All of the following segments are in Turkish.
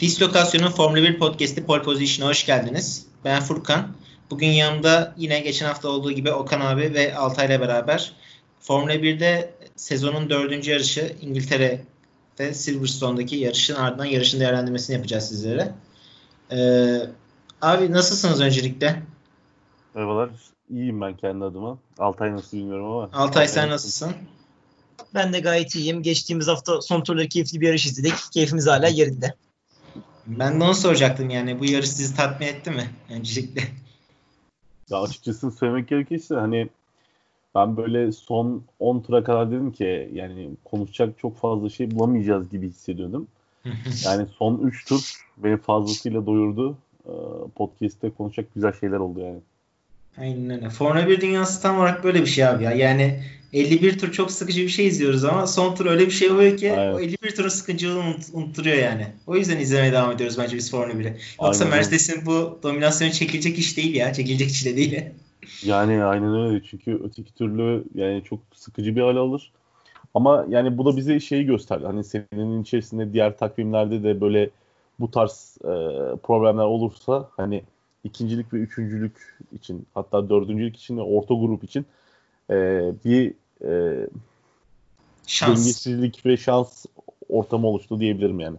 Dislokasyon'un Formula 1 podcast'i Pole Position'a hoş geldiniz. Ben Furkan. Bugün yanımda yine geçen hafta olduğu gibi Okan abi ve Altay ile beraber Formula 1'de sezonun dördüncü yarışı İngiltere'de Silverstone'daki yarışın ardından yarışın değerlendirmesini yapacağız sizlere. Ee, abi nasılsınız öncelikle? Merhabalar. İyiyim ben kendi adıma. Altay nasıl bilmiyorum ama. Altay sen nasılsın? Ben de gayet iyiyim. Geçtiğimiz hafta son turları keyifli bir yarış izledik. Keyfimiz hala yerinde. Ben de onu soracaktım yani. Bu yarış sizi tatmin etti mi? Öncelikle. Ya açıkçası söylemek gerekirse hani ben böyle son 10 tura kadar dedim ki yani konuşacak çok fazla şey bulamayacağız gibi hissediyordum. yani son 3 tur beni fazlasıyla doyurdu. Ee, podcast'te konuşacak güzel şeyler oldu yani. Aynen öyle. Formula 1 dünyası tam olarak böyle bir şey abi ya. Yani 51 tur çok sıkıcı bir şey izliyoruz ama son tur öyle bir şey oluyor ki Aynen. o 51 turun sıkıcılığını unut, unutturuyor yani. O yüzden izlemeye devam ediyoruz bence biz Formula 1'i. Yoksa Mercedes'in bu dominasyonu çekilecek iş değil ya. Çekilecek iş de değil. Yani aynen öyle. Çünkü öteki türlü yani çok sıkıcı bir hal alır. Ama yani bu da bize şeyi gösterdi. Hani senenin içerisinde diğer takvimlerde de böyle bu tarz e, problemler olursa hani ikincilik ve üçüncülük için hatta dördüncülük için ve orta grup için e, bir e, şans. dengesizlik ve şans ortamı oluştu diyebilirim yani.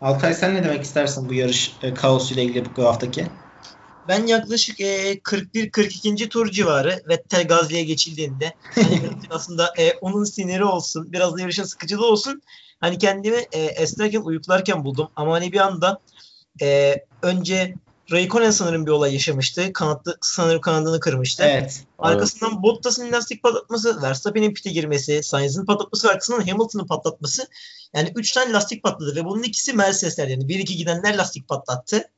Altay sen ne demek istersin bu yarış e, kaosu ile ilgili bu haftaki? Ben yaklaşık e, 41-42. tur civarı Vettel Gazli'ye geçildiğinde hani aslında e, onun siniri olsun, biraz da yarışın sıkıcılığı olsun. Hani kendimi e, esnerken, uyuklarken buldum. Ama hani bir anda e, önce Raikkonen sanırım bir olay yaşamıştı. Kanatlı sanırım kanadını kırmıştı. Evet. Arkasından evet. Bottas'ın lastik patlatması, Verstappen'in pite girmesi, Sainz'in patlatması ve arkasından Hamilton'ın patlatması. Yani 3 tane lastik patladı ve bunun ikisi Mercedes'ler yani. 1-2 gidenler lastik patlattı. Evet.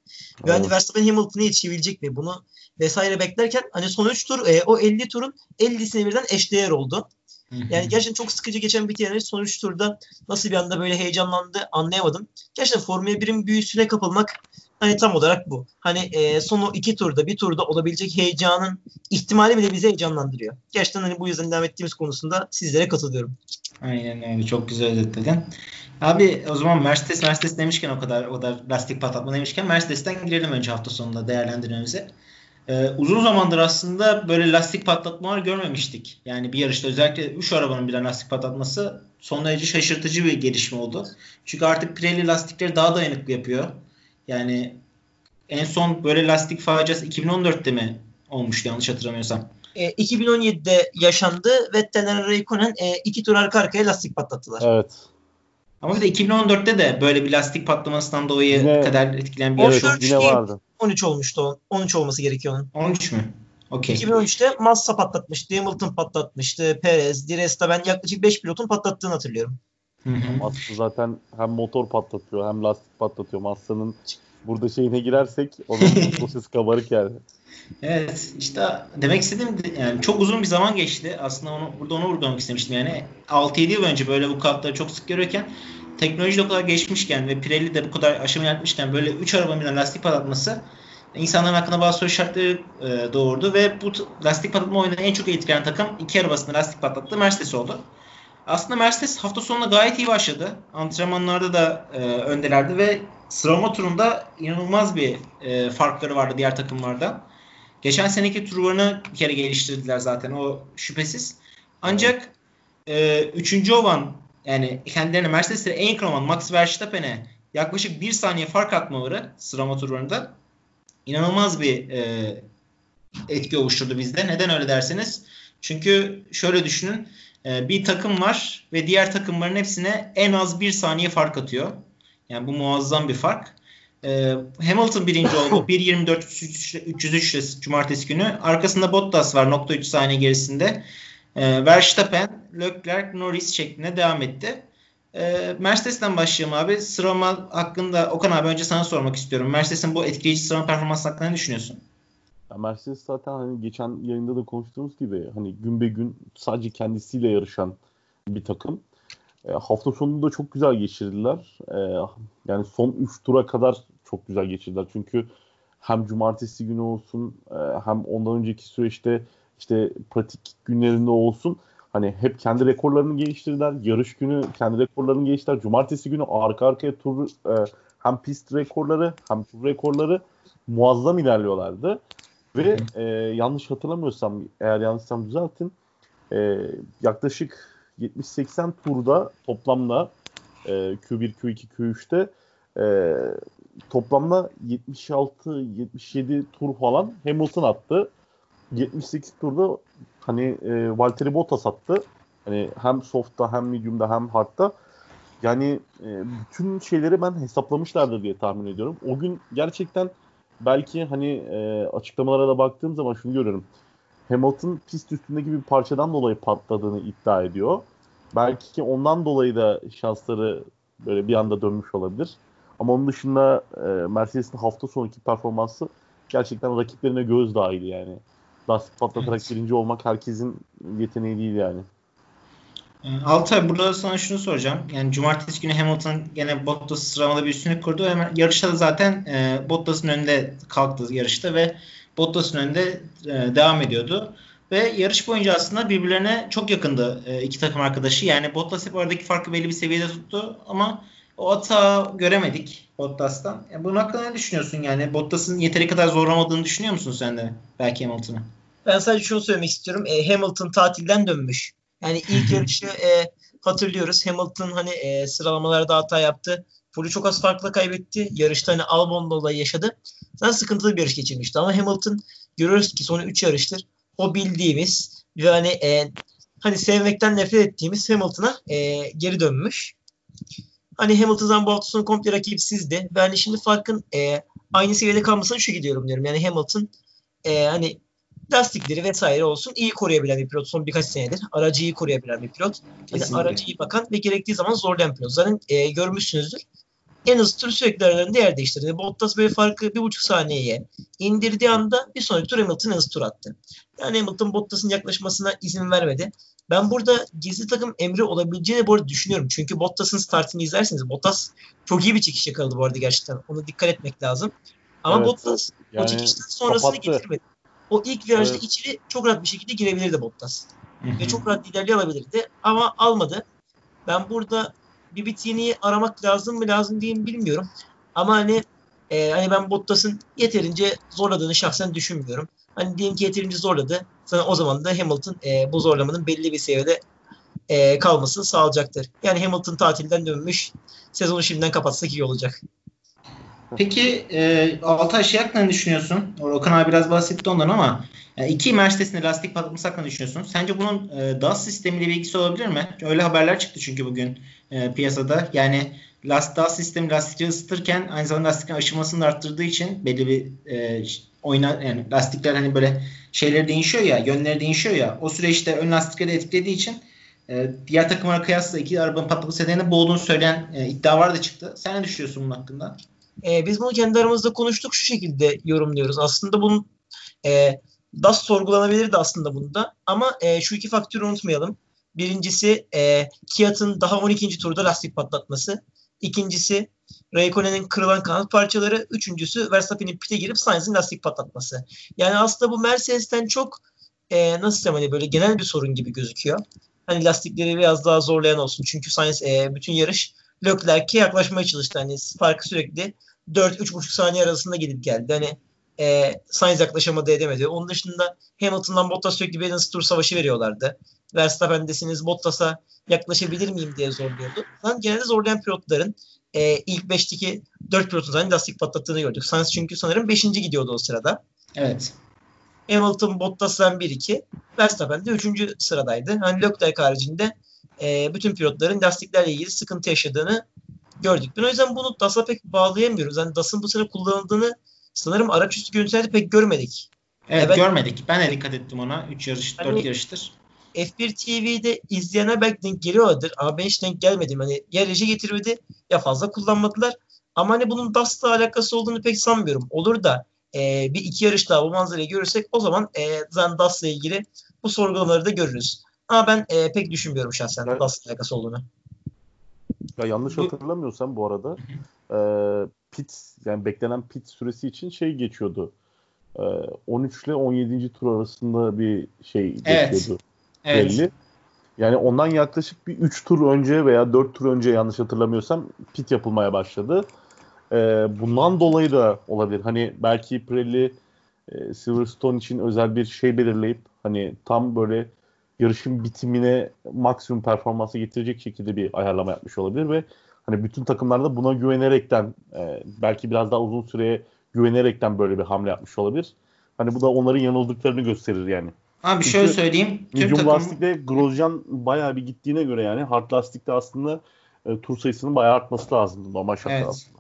Ve hani Verstappen Hamilton'a yetişebilecek mi? Bunu vesaire beklerken hani son 3 tur e, o 50 turun 50'sine birden eşdeğer oldu. Yani gerçekten çok sıkıcı geçen bir yarış son 3 turda nasıl bir anda böyle heyecanlandı anlayamadım. Gerçekten Formula 1'in büyüsüne kapılmak Hani tam olarak bu. Hani e, son iki turda bir turda olabilecek heyecanın ihtimali bile bizi heyecanlandırıyor. Gerçekten hani bu yüzden devam ettiğimiz konusunda sizlere katılıyorum. Aynen öyle. Çok güzel özetledin. Abi o zaman Mercedes Mercedes demişken o kadar o kadar lastik patlatma demişken Mercedes'ten girelim önce hafta sonunda değerlendirmemize. Ee, uzun zamandır aslında böyle lastik patlatmalar görmemiştik. Yani bir yarışta özellikle 3 arabanın bir lastik patlatması son derece şaşırtıcı bir gelişme oldu. Çünkü artık Pirelli lastikleri daha dayanıklı yapıyor. Yani en son böyle lastik faciası 2014'te mi olmuştu yanlış hatırlamıyorsam? E, 2017'de yaşandı. Vettel Raikkonen e, iki tur arka arkaya lastik patlattılar. Evet. Ama bir de 2014'te de böyle bir lastik patlamasından dolayı yine, kadar etkilen bir yarış evet, yine vardı. 13 olmuştu. 13 olması gerekiyor onun. 13 mü? Okay. 2013'te Massa patlatmıştı, Hamilton patlatmıştı, Perez, Di Resta ben yaklaşık 5 pilotun patlattığını hatırlıyorum. Massa zaten hem motor patlatıyor hem lastik patlatıyor. Massa'nın burada şeyine girersek onun dosyası kabarık yani. Evet işte demek istediğim yani çok uzun bir zaman geçti. Aslında onu burada onu vurgulamak istemiştim yani. 6-7 yıl önce böyle bu kartları çok sık görürken teknoloji o kadar geçmişken ve Pirelli de bu kadar aşama yapmışken böyle 3 arabanın birden lastik patlatması insanların hakkında bazı soru işaretleri e, doğurdu ve bu lastik patlatma oyununda en çok etkilenen takım iki arabasında lastik patlattı Mercedes oldu. Aslında Mercedes hafta sonunda gayet iyi başladı. Antrenmanlarda da e, öndelerdi ve sıralama turunda inanılmaz bir e, farkları vardı diğer takımlarda. Geçen seneki turlarını bir kere geliştirdiler zaten o şüphesiz. Ancak e, üçüncü olan yani kendilerine Mercedes'e en yakın olan Max Verstappen'e yaklaşık bir saniye fark atmaları sıralama turlarında inanılmaz bir e, etki oluşturdu bizde. Neden öyle derseniz? Çünkü şöyle düşünün e, bir takım var ve diğer takımların hepsine en az bir saniye fark atıyor. Yani bu muazzam bir fark. E, Hamilton birinci oldu. 1.24.303 cumartesi günü. Arkasında Bottas var nokta 3 saniye gerisinde. E, Verstappen, Leclerc, Norris şeklinde devam etti. E, Mercedes'ten başlayalım abi. Sıralama hakkında Okan abi önce sana sormak istiyorum. Mercedes'in bu etkileyici sıralama performansı hakkında ne düşünüyorsun? Ya Mercedes zaten hani geçen yayında da konuştuğumuz gibi hani gün be gün sadece kendisiyle yarışan bir takım. E, hafta sonunu da çok güzel geçirdiler. E, yani son 3 tura kadar çok güzel geçirdiler. Çünkü hem cumartesi günü olsun e, hem ondan önceki süreçte işte pratik günlerinde olsun Hani hep kendi rekorlarını geliştirdiler. Yarış günü kendi rekorlarını geliştirdiler. Cumartesi günü arka arkaya tur e, hem pist rekorları hem tur rekorları muazzam ilerliyorlardı. Ve e, yanlış hatırlamıyorsam eğer yanlışsam düzeltin e, yaklaşık 70-80 turda toplamda e, Q1, Q2, Q3'te e, toplamda 76-77 tur falan Hamilton attı. 78 turda hani e, Valtteri Bottas attı. Hani hem soft'ta hem medium'da hem hard'da. Yani e, bütün şeyleri ben hesaplamışlardır diye tahmin ediyorum. O gün gerçekten belki hani e, açıklamalara da baktığım zaman şunu görüyorum. Hamilton pist üstündeki bir parçadan dolayı patladığını iddia ediyor. Belki ondan dolayı da şansları böyle bir anda dönmüş olabilir. Ama onun dışında e, Mercedes'in hafta sonraki performansı gerçekten rakiplerine göz dahili yani. Lastik patlatarak evet. birinci olmak herkesin yeteneği değil yani. Altay burada sana şunu soracağım. Yani cumartesi günü Hamilton gene Bottas sıralamada bir üstünlük kurdu. Hemen yarışta da zaten e, Bottas'ın önünde kalktı yarışta ve Bottas'ın önünde e, devam ediyordu. Ve yarış boyunca aslında birbirlerine çok yakındı e, iki takım arkadaşı. Yani Bottas hep aradaki farkı belli bir seviyede tuttu ama o hata göremedik Bottas'tan. Yani bunun hakkında ne düşünüyorsun yani? Bottas'ın yeteri kadar zorlamadığını düşünüyor musun sen de belki Hamilton'ı? Ben sadece şunu söylemek istiyorum. E, Hamilton tatilden dönmüş. Yani ilk yarışı e, hatırlıyoruz. Hamilton hani e, sıralamalarda hata yaptı. Poli çok az farkla kaybetti. Yarışta hani Albon dolayı yaşadı. Zaten sıkıntılı bir yarış geçirmişti. Ama Hamilton görüyoruz ki son 3 yarıştır o bildiğimiz ve hani e, hani sevmekten nefret ettiğimiz Hamilton'a e, geri dönmüş. Hani Hamilton'dan bu hafta sonu komple rakipsizdi. Ve hani şimdi farkın e, aynı seviyede kalmasını şu gidiyorum diyorum. Yani Hamilton e, hani lastikleri vesaire olsun iyi koruyabilen bir pilot son birkaç senedir. Aracı iyi koruyabilen bir pilot. Yani aracı iyi bakan ve gerektiği zaman zorlayan pilot. Zaten e, görmüşsünüzdür. En hızlı tur sürekli aralarında yer değiştirdi. Bottas böyle farkı bir buçuk saniyeye indirdiği anda bir sonraki tur Hamilton hızlı tur attı. Yani Hamilton Bottas'ın yaklaşmasına izin vermedi. Ben burada gizli takım emri olabileceğini bu arada düşünüyorum. Çünkü Bottas'ın startını izlerseniz Bottas çok iyi bir çekiş yakaladı bu arada gerçekten. Ona dikkat etmek lazım. Ama evet, Bottas yani o çekişten sonrasını kapattı. getirmedi. O ilk virajda evet. içeri çok rahat bir şekilde girebilirdi Bottas. Hı-hı. Ve çok rahat liderliği alabilirdi. Ama almadı. Ben burada bir bitini aramak lazım mı lazım mi bilmiyorum. Ama hani e, hani ben Bottas'ın yeterince zorladığını şahsen düşünmüyorum. Hani diyelim ki yeterince zorladı. Sana o zaman da Hamilton e, bu zorlamanın belli bir seviyede e, kalmasını sağlayacaktır. Yani Hamilton tatilden dönmüş. Sezonu şimdiden kapatsak iyi olacak. Peki e, Altay şey hakkında ne düşünüyorsun? Okan abi biraz bahsetti ondan ama yani iki Mercedes'in lastik patlaması hakkında düşünüyorsun. Sence bunun e, DAS sistemiyle bir ilgisi olabilir mi? Öyle haberler çıktı çünkü bugün e, piyasada. Yani last, DAS sistemi lastikleri ısıtırken aynı zamanda lastiklerin aşınmasını da arttırdığı için belli bir e, oyna yani lastikler hani böyle şeyleri değişiyor ya, yönleri değişiyor ya. O süreçte ön lastikleri etkilediği için e, diğer takımlara kıyasla iki arabanın patlaması nedeniyle boğulduğunu söyleyen e, iddialar da çıktı. Sen ne düşünüyorsun bunun hakkında? E, biz bunu kendi aramızda konuştuk şu şekilde yorumluyoruz. Aslında bunun e, DAS sorgulanabilirdi aslında bunda. Ama e, şu iki faktörü unutmayalım. Birincisi e, Kiat'ın daha 12. turda lastik patlatması. İkincisi Raikkonen'in kırılan kanat parçaları. Üçüncüsü Verstappen'in pite girip Sainz'in lastik patlatması. Yani aslında bu Mercedes'ten çok e, nasıl desem hani böyle genel bir sorun gibi gözüküyor. Hani lastikleri biraz daha zorlayan olsun. Çünkü Sainz e, bütün yarış Leclerc'e yaklaşmaya çalıştı. Hani farkı sürekli 4-3,5 saniye arasında gidip geldi. Hani e, Sainz yaklaşamadı edemedi. Onun dışında Hamilton'dan Bottas sürekli bir tur savaşı veriyorlardı. Verstappen'desiniz Bottas'a yaklaşabilir miyim diye zorluyordu. Ben genelde zorlayan pilotların e, ilk 5'teki 4 pilotun zaten lastik patlattığını gördük. Sainz çünkü sanırım 5. gidiyordu o sırada. Evet. Hamilton Bottas'tan 1-2. Verstappen de 3. sıradaydı. Hani Leclerc haricinde e, bütün pilotların lastiklerle ilgili sıkıntı yaşadığını gördük. Ben o yüzden bunu DAS'a pek bağlayamıyoruz. Yani DAS'ın bu sene kullanıldığını sanırım araç üstü görüntülerde pek görmedik. Evet, evet görmedik. Ben de dikkat ettim ona. 3 yarış, 4 hani, yarıştır. F1 TV'de izleyene belki denk geliyordur ama ben hiç denk gelmedim. Hani ya reji getirmedi ya fazla kullanmadılar. Ama hani bunun DAS'la alakası olduğunu pek sanmıyorum. Olur da e, bir iki yarış daha bu manzarayı görürsek o zaman e, zaten DAS'la ilgili bu sorgulamaları da görürüz. Ama ben e, pek düşünmüyorum şahsen evet. DAS'la alakası olduğunu. Ya yanlış hatırlamıyorsam bu arada e, pit yani beklenen pit süresi için şey geçiyordu. E, 13 ile 17. tur arasında bir şey evet. geçiyordu. Evet. Belli. Yani ondan yaklaşık bir 3 tur önce veya 4 tur önce yanlış hatırlamıyorsam pit yapılmaya başladı. Ee, bundan dolayı da olabilir. Hani belki Pirelli e, Silverstone için özel bir şey belirleyip hani tam böyle yarışın bitimine maksimum performansı getirecek şekilde bir ayarlama yapmış olabilir ve hani bütün takımlar da buna güvenerekten e, belki biraz daha uzun süreye güvenerekten böyle bir hamle yapmış olabilir. Hani bu da onların yanıldıklarını gösterir yani. Abi şöyle söyleyeyim. Tüm medium takım... lastikte Grosjean bayağı bir gittiğine göre yani hard lastikte aslında e, tur sayısının bayağı artması lazım normal şartlar evet. aslında.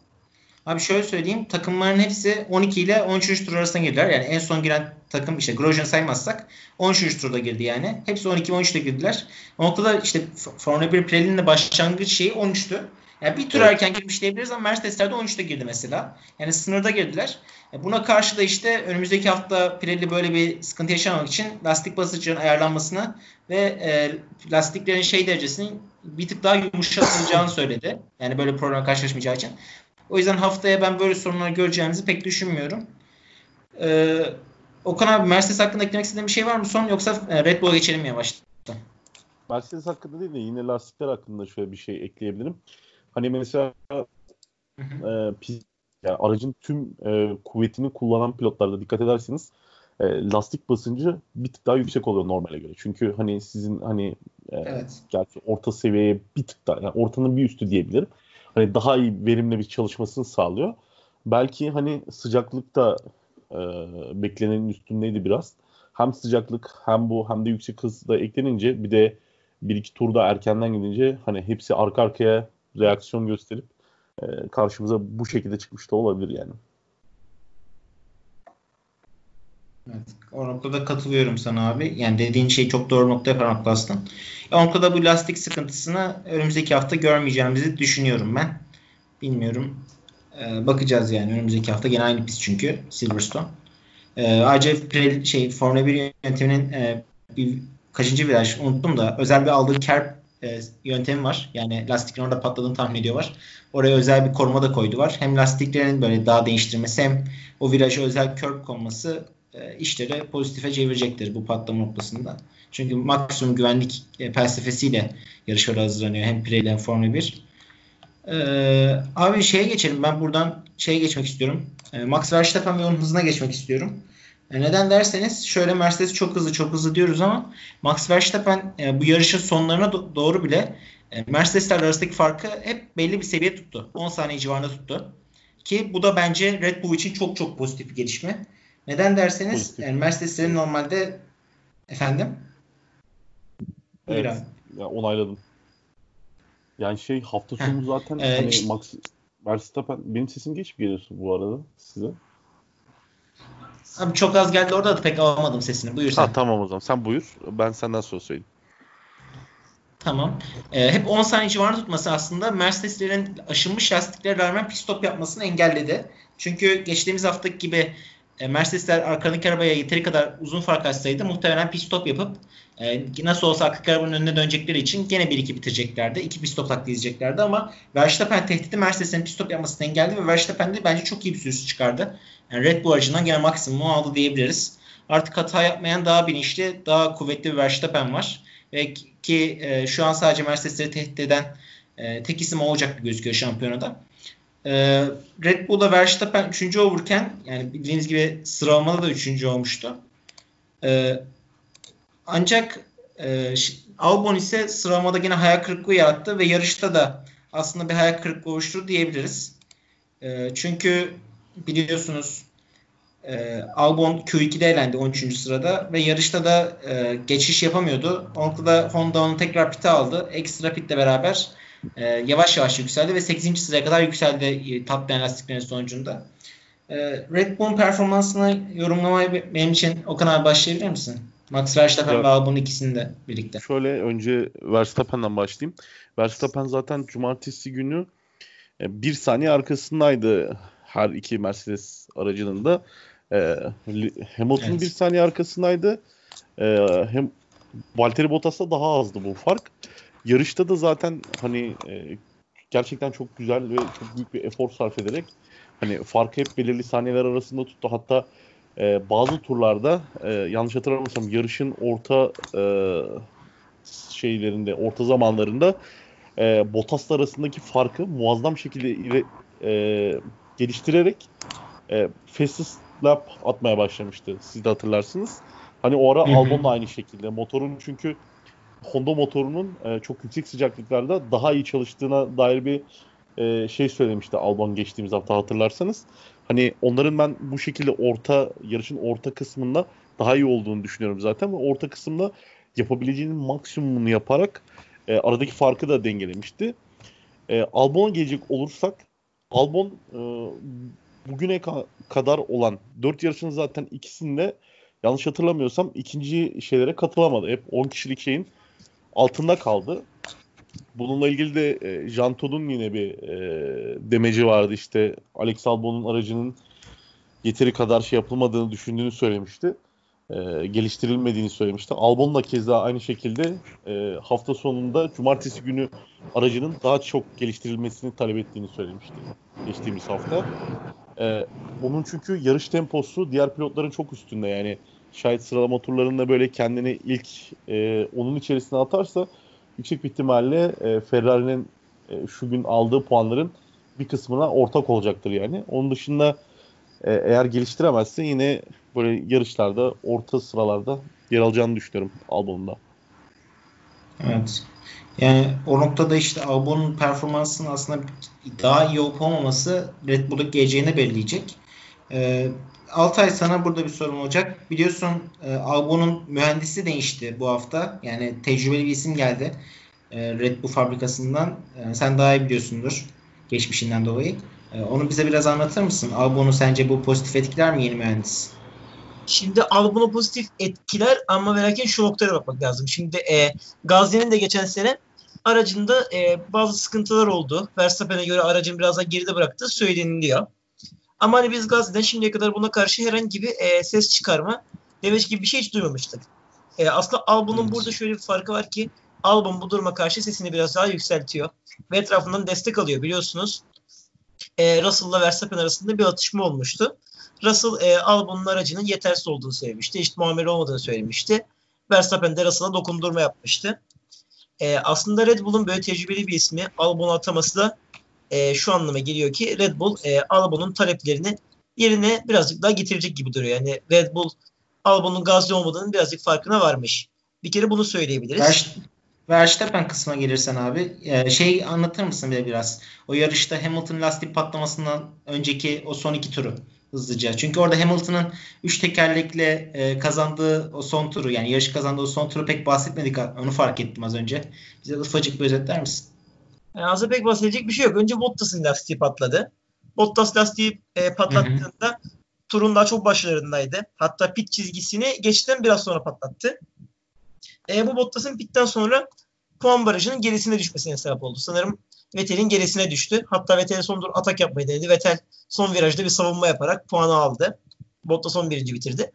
Abi şöyle söyleyeyim. Takımların hepsi 12 ile 13. tur arasında girdiler. Yani en son giren takım işte Grosjean saymazsak 13. turda girdi yani. Hepsi 12 13'te girdiler. O noktada işte Formula 1 Pirelli'nin başlangıç şeyi 13'tü. Yani bir tur evet. erken girmiş diyebiliriz ama Mercedesler de 13'te girdi mesela. Yani sınırda girdiler. E, buna karşı da işte önümüzdeki hafta Pirelli böyle bir sıkıntı yaşamamak için lastik basıncının ayarlanmasını ve e, lastiklerin şey derecesinin bir tık daha yumuşatılacağını söyledi. Yani böyle problem karşılaşmayacağı için. O yüzden haftaya ben böyle sorunlar göreceğimizi pek düşünmüyorum. Ee, Okan abi Mercedes hakkında eklemek istediğin bir şey var mı son yoksa e, Red Bull'a geçelim yavaştan. Mercedes hakkında değil de yine lastikler hakkında şöyle bir şey ekleyebilirim. Hani mesela e, yani aracın tüm e, kuvvetini kullanan pilotlarda dikkat ederseniz e, lastik basıncı bir tık daha yüksek oluyor normale göre. Çünkü hani sizin hani e, evet. gerçi orta seviyeye bir tık daha yani ortanın bir üstü diyebilirim. Hani daha iyi verimli bir çalışmasını sağlıyor. Belki hani sıcaklık da e, beklenenin üstündeydi biraz. Hem sıcaklık hem bu hem de yüksek hız da eklenince bir de bir iki turda erkenden gidince hani hepsi arka arkaya reaksiyon gösterip e, karşımıza bu şekilde çıkmış da olabilir yani. Evet. O noktada katılıyorum sana abi. Yani dediğin şey çok doğru noktaya parmak bastın. O noktada bu lastik sıkıntısını önümüzdeki hafta görmeyeceğimizi düşünüyorum ben. Bilmiyorum. Ee, bakacağız yani önümüzdeki hafta gene aynı pist çünkü Silverstone. Ee, ayrıca Pirelli, şey Formula 1 yönetiminin e, bir kaçıncı viraj unuttum da özel bir aldığı kerb e, yöntemi var. Yani lastiklerin orada patladığını tahmin ediyorlar. Oraya özel bir koruma da koydular. Hem lastiklerin böyle daha değiştirmesi hem o viraja özel curb konması e, işleri pozitife çevirecektir bu patlama noktasında. Çünkü maksimum güvenlik e, felsefesiyle yarışlara hazırlanıyor. Hem Pirelli hem Formula 1. Ee, abi şeye geçelim. Ben buradan şeye geçmek istiyorum. Ee, Max Verstappen ve onun hızına geçmek istiyorum. E, neden derseniz şöyle Mercedes çok hızlı çok hızlı diyoruz ama Max Verstappen e, bu yarışın sonlarına do- doğru bile e, Mercedesler arasındaki farkı hep belli bir seviye tuttu. 10 saniye civarında tuttu. Ki bu da bence Red Bull için çok çok pozitif bir gelişme. Neden derseniz yani Mercedeslerin normalde efendim Evet. Ya, onayladım. Yani şey hafta sonu zaten ee, hani işte, Max Verstappen benim sesim geç mi gelir bu arada size? Abi çok az geldi orada da pek alamadım sesini. Buyur sen. Ha, tamam o zaman. Sen buyur. Ben senden sonra söyleyeyim. Tamam. Ee, hep 10 saniye civarında tutması aslında Mercedeslerin aşınmış lastiklere rağmen pit stop yapmasını engelledi. Çünkü geçtiğimiz haftaki gibi e, Mercedesler arkadaki arabaya yeteri kadar uzun fark açsaydı muhtemelen pit stop yapıp e, nasıl olsa arkadaki arabanın önüne dönecekleri için gene 1-2 bitireceklerdi. 2 pit stop izleyeceklerdi ama Verstappen tehdidi Mercedes'in pit stop yapmasını engelledi ve Verstappen de bence çok iyi bir sürüş çıkardı. Yani Red Bull aracından gene maksimum aldı diyebiliriz. Artık hata yapmayan daha bilinçli, daha kuvvetli bir Verstappen var. Ve ki e, şu an sadece Mercedes'leri tehdit eden e, tek isim olacak bir gözüküyor şampiyonada. E, Red Bull'da Verstappen 3. olurken yani bildiğiniz gibi sıralamada da 3. olmuştu. E, ancak e, Albon ise sıralamada yine hayal kırıklığı yarattı ve yarışta da aslında bir hayal kırıklığı oluşturdu diyebiliriz. E, çünkü biliyorsunuz e, Albon Q2'de elendi 13. sırada ve yarışta da e, geçiş yapamıyordu. Onunla da Honda onu tekrar pite aldı. Ekstra pitle beraber e, yavaş yavaş yükseldi ve 8. sıraya kadar yükseldi e, tatlayan lastiklerin sonucunda. E, Red Bull'un performansını yorumlamaya benim için Okan abi başlayabilir misin? Max Verstappen ya, ve Albon ikisini de birlikte. Şöyle önce Verstappen'den başlayayım. Verstappen zaten cumartesi günü e, bir saniye arkasındaydı her iki Mercedes aracının da. E, Hamilton evet. bir saniye arkasındaydı. E, hem Valtteri Bottas'la daha azdı bu fark. Yarışta da zaten hani e, gerçekten çok güzel ve çok büyük bir efor sarf ederek hani farkı hep belirli saniyeler arasında tuttu. Hatta e, bazı turlarda e, yanlış hatırlamıyorsam yarışın orta e, şeylerinde, orta zamanlarında e, Bottas'la arasındaki farkı muazzam şekilde e, geliştirerek e, fastest lap atmaya başlamıştı. Siz de hatırlarsınız. Hani o ara Albon da aynı şekilde. Motorun çünkü Honda motorunun e, çok yüksek sıcaklıklarda daha iyi çalıştığına dair bir e, şey söylemişti Albon geçtiğimiz hafta hatırlarsanız. Hani onların ben bu şekilde orta yarışın orta kısmında daha iyi olduğunu düşünüyorum zaten ve orta kısımda yapabileceğinin maksimumunu yaparak e, aradaki farkı da dengelemişti. E, Albon'a gelecek olursak Albon e, bugüne ka- kadar olan 4 yarışın zaten ikisinde yanlış hatırlamıyorsam ikinci şeylere katılamadı. Hep 10 kişilik şeyin altında kaldı. Bununla ilgili de e, Jean Todt'un yine bir e, demeci vardı işte Alex Albon'un aracının yeteri kadar şey yapılmadığını düşündüğünü söylemişti. E, geliştirilmediğini söylemişti. Albon da keza aynı şekilde e, hafta sonunda cumartesi günü aracının daha çok geliştirilmesini talep ettiğini söylemişti geçtiğimiz hafta. E, onun çünkü yarış temposu diğer pilotların çok üstünde yani şayet sıralama turlarında böyle kendini ilk e, onun içerisine atarsa yüksek bir ihtimalle e, Ferrari'nin e, şu gün aldığı puanların bir kısmına ortak olacaktır yani. Onun dışında e, eğer geliştiremezse yine böyle yarışlarda orta sıralarda yer alacağını düşünüyorum Albon'da. Evet. Yani o noktada işte Albon'un performansının aslında daha iyi olup olmaması Red Bull'a geleceğini belirleyecek. Ee, Altay sana burada bir sorum olacak. Biliyorsun e, Albon'un mühendisi değişti bu hafta. Yani tecrübeli bir isim geldi. E, Red Bull fabrikasından. E, sen daha iyi biliyorsundur geçmişinden dolayı. E, onu bize biraz anlatır mısın? Albon'u sence bu pozitif etkiler mi yeni mühendis? Şimdi Albon'u pozitif etkiler ama ve lakin şu noktaya bakmak lazım. Şimdi e, Gazi'nin de geçen sene aracında e, bazı sıkıntılar oldu. Verstappen'e göre aracın biraz daha geride bıraktığı söyleniliyor. Ama hani biz Gazi'den şimdiye kadar buna karşı herhangi bir e, ses çıkarma demek gibi bir şey hiç duymamıştık. E, aslında Albon'un evet. burada şöyle bir farkı var ki Albon bu duruma karşı sesini biraz daha yükseltiyor. Ve etrafından destek alıyor biliyorsunuz. E, Russell'la Verstappen arasında bir atışma olmuştu. Russell e, Albon'un aracının yetersiz olduğunu söylemişti. İşte muamele olmadığını söylemişti. Verstappen de Russell'a dokundurma yapmıştı. E, aslında Red Bull'un böyle tecrübeli bir ismi Albon'a ataması da e, şu anlama geliyor ki Red Bull e, Albon'un taleplerini yerine birazcık daha getirecek gibi duruyor. Yani Red Bull Albon'un gazlı olmadığının birazcık farkına varmış. Bir kere bunu söyleyebiliriz. Verstappen kısmına gelirsen abi e, şey anlatır mısın bize biraz? O yarışta Hamilton lastik patlamasından önceki o son iki turu hızlıca. Çünkü orada Hamilton'ın 3 tekerlekle e, kazandığı o son turu yani yarış kazandığı o son turu pek bahsetmedik. Onu fark ettim az önce. Bize ufacık bir özetler misin? Yani aslında pek bahsedecek bir şey yok. Önce Bottas'ın lastiği patladı. Bottas lastiği e, patlattığında hı hı. turun daha çok başlarındaydı. Hatta pit çizgisini geçten biraz sonra patlattı. E, bu Bottas'ın pitten sonra puan barajının gerisine düşmesine sebep oldu. Sanırım Vettel'in gerisine düştü. Hatta Vettel son dur atak yapmayı denedi. Vettel son virajda bir savunma yaparak puanı aldı. Bottas 11. bitirdi.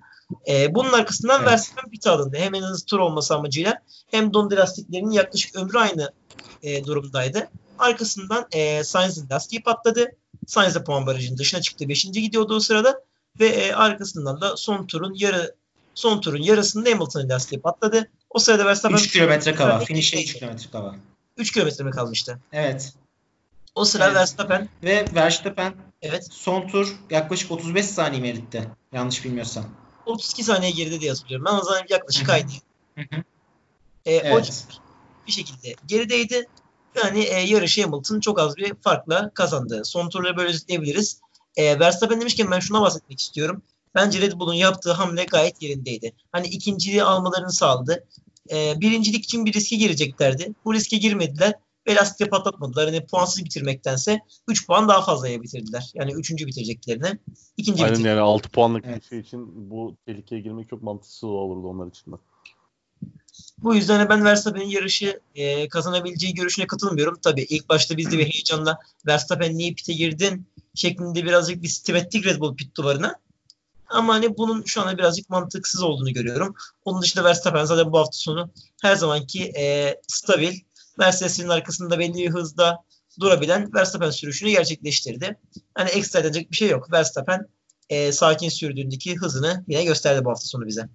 E, bunun arkasından evet. Verstappen pit alındı. Hem en hızlı tur olması amacıyla hem Donda lastiklerinin yaklaşık ömrü aynı e, durumdaydı. Arkasından e, Sainz'in lastiği patladı. Sainz de puan barajının dışına çıktı. Beşinci gidiyordu o sırada. Ve e, arkasından da son turun yarı son turun yarısında Hamilton'ın lastiği patladı. O sırada Verstappen 3 kilometre kala. Finish'e 3 kilometre kala. 3 kilometre mi kalmıştı? Evet. O sıra evet. Verstappen ve Verstappen evet. son tur yaklaşık 35 saniye eritti? Yanlış bilmiyorsam. 32 saniye geride diye hatırlıyorum. Ama zaten yaklaşık aynı. ee, evet. O bir şekilde gerideydi. Yani e, yarışı Hamilton çok az bir farkla kazandı. Son turları böyle özetleyebiliriz. E, Verstappen demişken ben şuna bahsetmek istiyorum. Bence Red Bull'un yaptığı hamle gayet yerindeydi. Hani ikinciliği almalarını sağladı. E, birincilik için bir riske gireceklerdi. Bu riske girmediler ve lastikle patlatmadılar. Hani puansız bitirmektense 3 puan daha fazlaya bitirdiler. Yani 3. bitireceklerini. ikinci Aynen bitirdiler. yani 6 puanlık evet. bir şey için bu tehlikeye girmek çok mantıksız olurdu onlar için de. Bu yüzden ben Verstappen'in yarışı e, kazanabileceği görüşüne katılmıyorum. Tabii ilk başta biz de bir heyecanla Verstappen niye pite girdin şeklinde birazcık bir sitem ettik Red Bull pit duvarına. Ama hani bunun şu anda birazcık mantıksız olduğunu görüyorum. Onun dışında Verstappen zaten bu hafta sonu her zamanki e, stabil, Mercedes'in arkasında belli bir hızda durabilen Verstappen sürüşünü gerçekleştirdi. Hani ekstra edecek bir şey yok. Verstappen e, sakin sürdüğündeki hızını yine gösterdi bu hafta sonu bize.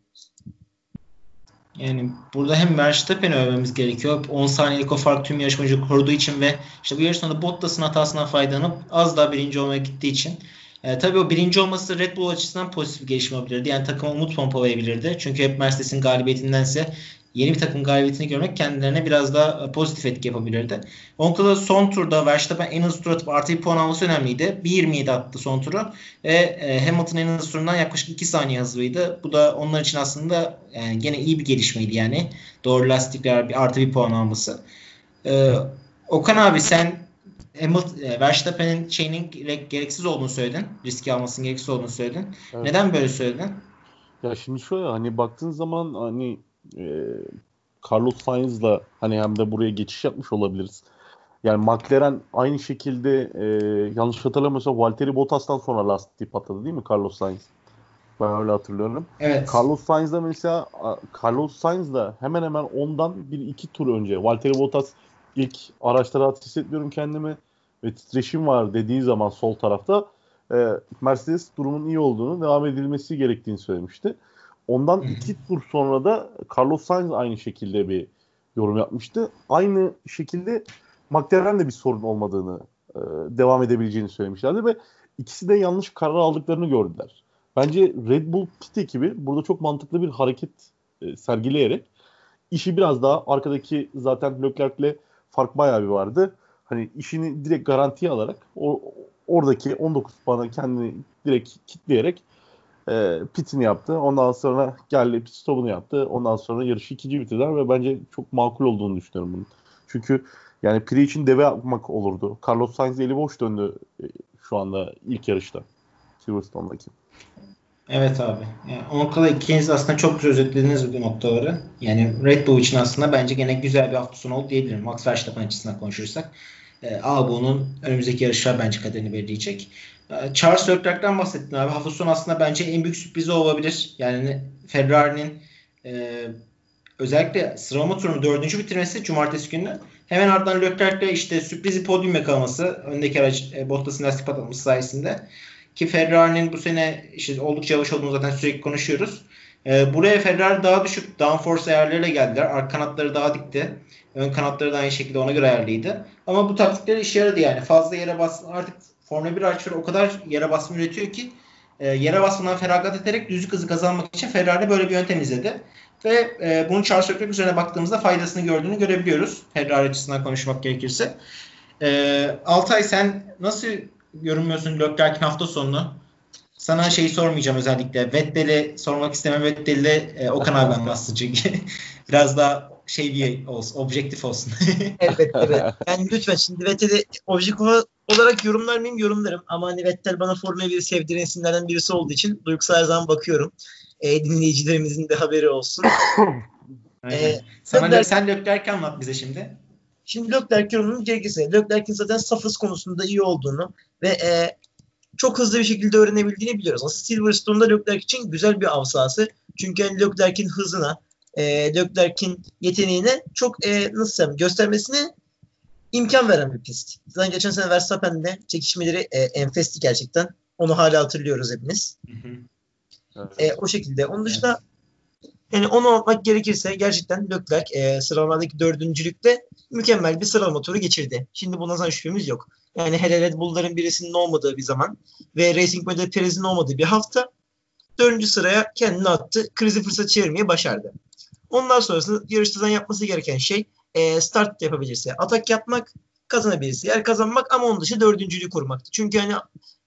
Yani burada hem Verstappen'i övmemiz gerekiyor. 10 saniyelik o fark tüm yarışmacı koruduğu için ve işte bu yarışmada Bottas'ın hatasından faydalanıp az daha birinci olmaya gittiği için. E, tabii o birinci olması Red Bull açısından pozitif bir gelişme olabilirdi. Yani takıma umut pompalayabilirdi. Çünkü hep Mercedes'in galibiyetindense yeni bir takım galibiyetini görmek kendilerine biraz daha e, pozitif etki yapabilirdi. Onunla son turda Verstappen en hızlı tur atıp artı bir puan alması önemliydi. 1.27 attı son turu ve e, Hamilton en hızlı turundan yaklaşık 2 saniye hızlıydı. Bu da onlar için aslında yani gene iyi bir gelişmeydi yani. Doğru lastikler bir artı bir puan alması. E, Okan abi sen Hamilton, e, Verstappen'in şeyinin gereksiz olduğunu söyledin. Riski almasının gereksiz olduğunu söyledin. Evet. Neden böyle söyledin? Ya şimdi şöyle hani baktığın zaman hani e, Carlos Sainz'la hani hem de buraya geçiş yapmış olabiliriz. Yani McLaren aynı şekilde e, yanlış hatırlamıyorsam Valtteri Bottas'tan sonra lastiği patladı değil mi Carlos Sainz? Ben öyle hatırlıyorum. Evet. Carlos Sainz'da mesela Carlos Sainz'da hemen hemen ondan bir iki tur önce Valtteri Bottas ilk araçta rahat hissetmiyorum kendimi ve titreşim var dediği zaman sol tarafta e, Mercedes durumun iyi olduğunu devam edilmesi gerektiğini söylemişti. Ondan iki tur sonra da Carlos Sainz aynı şekilde bir yorum yapmıştı. Aynı şekilde McLaren'de bir sorun olmadığını, e, devam edebileceğini söylemişlerdi ve ikisi de yanlış karar aldıklarını gördüler. Bence Red Bull pit ekibi burada çok mantıklı bir hareket e, sergileyerek işi biraz daha arkadaki zaten Leclerc'le fark bayağı bir vardı. Hani işini direkt garantiye alarak o, oradaki 19 puanı kendini direkt kitleyerek e, pitini yaptı. Ondan sonra geldi pit stopunu yaptı. Ondan sonra yarışı ikinci bitirdiler ve bence çok makul olduğunu düşünüyorum bunun. Çünkü yani Pri için deve yapmak olurdu. Carlos Sainz eli boş döndü e, şu anda ilk yarışta. Silverstone'daki. Evet abi. Yani o noktada ikiniz aslında çok güzel özetlediniz bu noktaları. Yani Red Bull için aslında bence gene güzel bir hafta sonu oldu diyebilirim. Max Verstappen açısından konuşursak. E, Albon'un önümüzdeki yarışlar bence kaderini belirleyecek. E, Charles Leclerc'ten bahsettin abi. Hafta sonu aslında bence en büyük sürprizi olabilir. Yani Ferrari'nin e, özellikle sıralama turunu dördüncü bitirmesi cumartesi günü. Hemen ardından Leclerc'le işte sürprizi podyum yakalaması öndeki araç e, Bottas'ın lastik patlaması sayesinde. Ki Ferrari'nin bu sene işte oldukça yavaş olduğunu zaten sürekli konuşuyoruz. E, buraya Ferrari daha düşük downforce ayarlarıyla geldiler. Arka kanatları daha dikti. Ön kanatları da aynı şekilde ona göre ayarlıydı. Ama bu taktikleri işe yaradı yani. Fazla yere bas artık Formula 1 araçları o kadar yere basma üretiyor ki e, yere basmadan feragat ederek düzlük hızı kazanmak için Ferrari böyle bir yöntem izledi. Ve e, bunun Charles Leclerc üzerine baktığımızda faydasını gördüğünü görebiliyoruz. Ferrari açısından konuşmak gerekirse. E, Altay sen nasıl görünmüyorsun Leclerc'in hafta sonunu? Sana şeyi sormayacağım özellikle. Vettel'i sormak istemem. Vettel'i de e, Okan abi anlatsın çünkü. Biraz daha şey bir olsun, objektif olsun. evet, evet. Yani lütfen şimdi Vettel'i objektif olarak yorumlar mıyım? Yorumlarım. Ama hani Vettel bana Formula 1'i sevdiren isimlerden birisi olduğu için duygusal her zaman bakıyorum. E, dinleyicilerimizin de haberi olsun. ee, Sana Leclerc, sen Leclerc'i anlat bize şimdi. Şimdi Leclerc yorumunun gerekirse Leclerc'in zaten safız konusunda iyi olduğunu ve e, çok hızlı bir şekilde öğrenebildiğini biliyoruz. Aslında Silverstone'da Leclerc için güzel bir av sahası. Çünkü yani Leclerc'in hızına, e, Leclerc'in yeteneğine çok e, nasıl söyleyeyim göstermesine imkan veren bir pist. Zaten geçen sene Verstappen'de çekişmeleri e, enfesti gerçekten. Onu hala hatırlıyoruz hepimiz. Hı hı. Evet. E, o şekilde. Onun dışında evet. yani onu almak gerekirse gerçekten Leclerc e, sıralamadaki dördüncülükte mükemmel bir sıralama turu geçirdi. Şimdi buna zaten şüphemiz yok. Yani hele Red Bull'ların birisinin olmadığı bir zaman ve Racing Point'de Perez'in olmadığı bir hafta dördüncü sıraya kendini attı. Krizi fırsat çevirmeyi başardı. Ondan sonrasında yarışta yapması gereken şey e, start yapabilirse atak yapmak, kazanabilirse yer kazanmak ama onun dışı dördüncülüğü korumaktı. Çünkü hani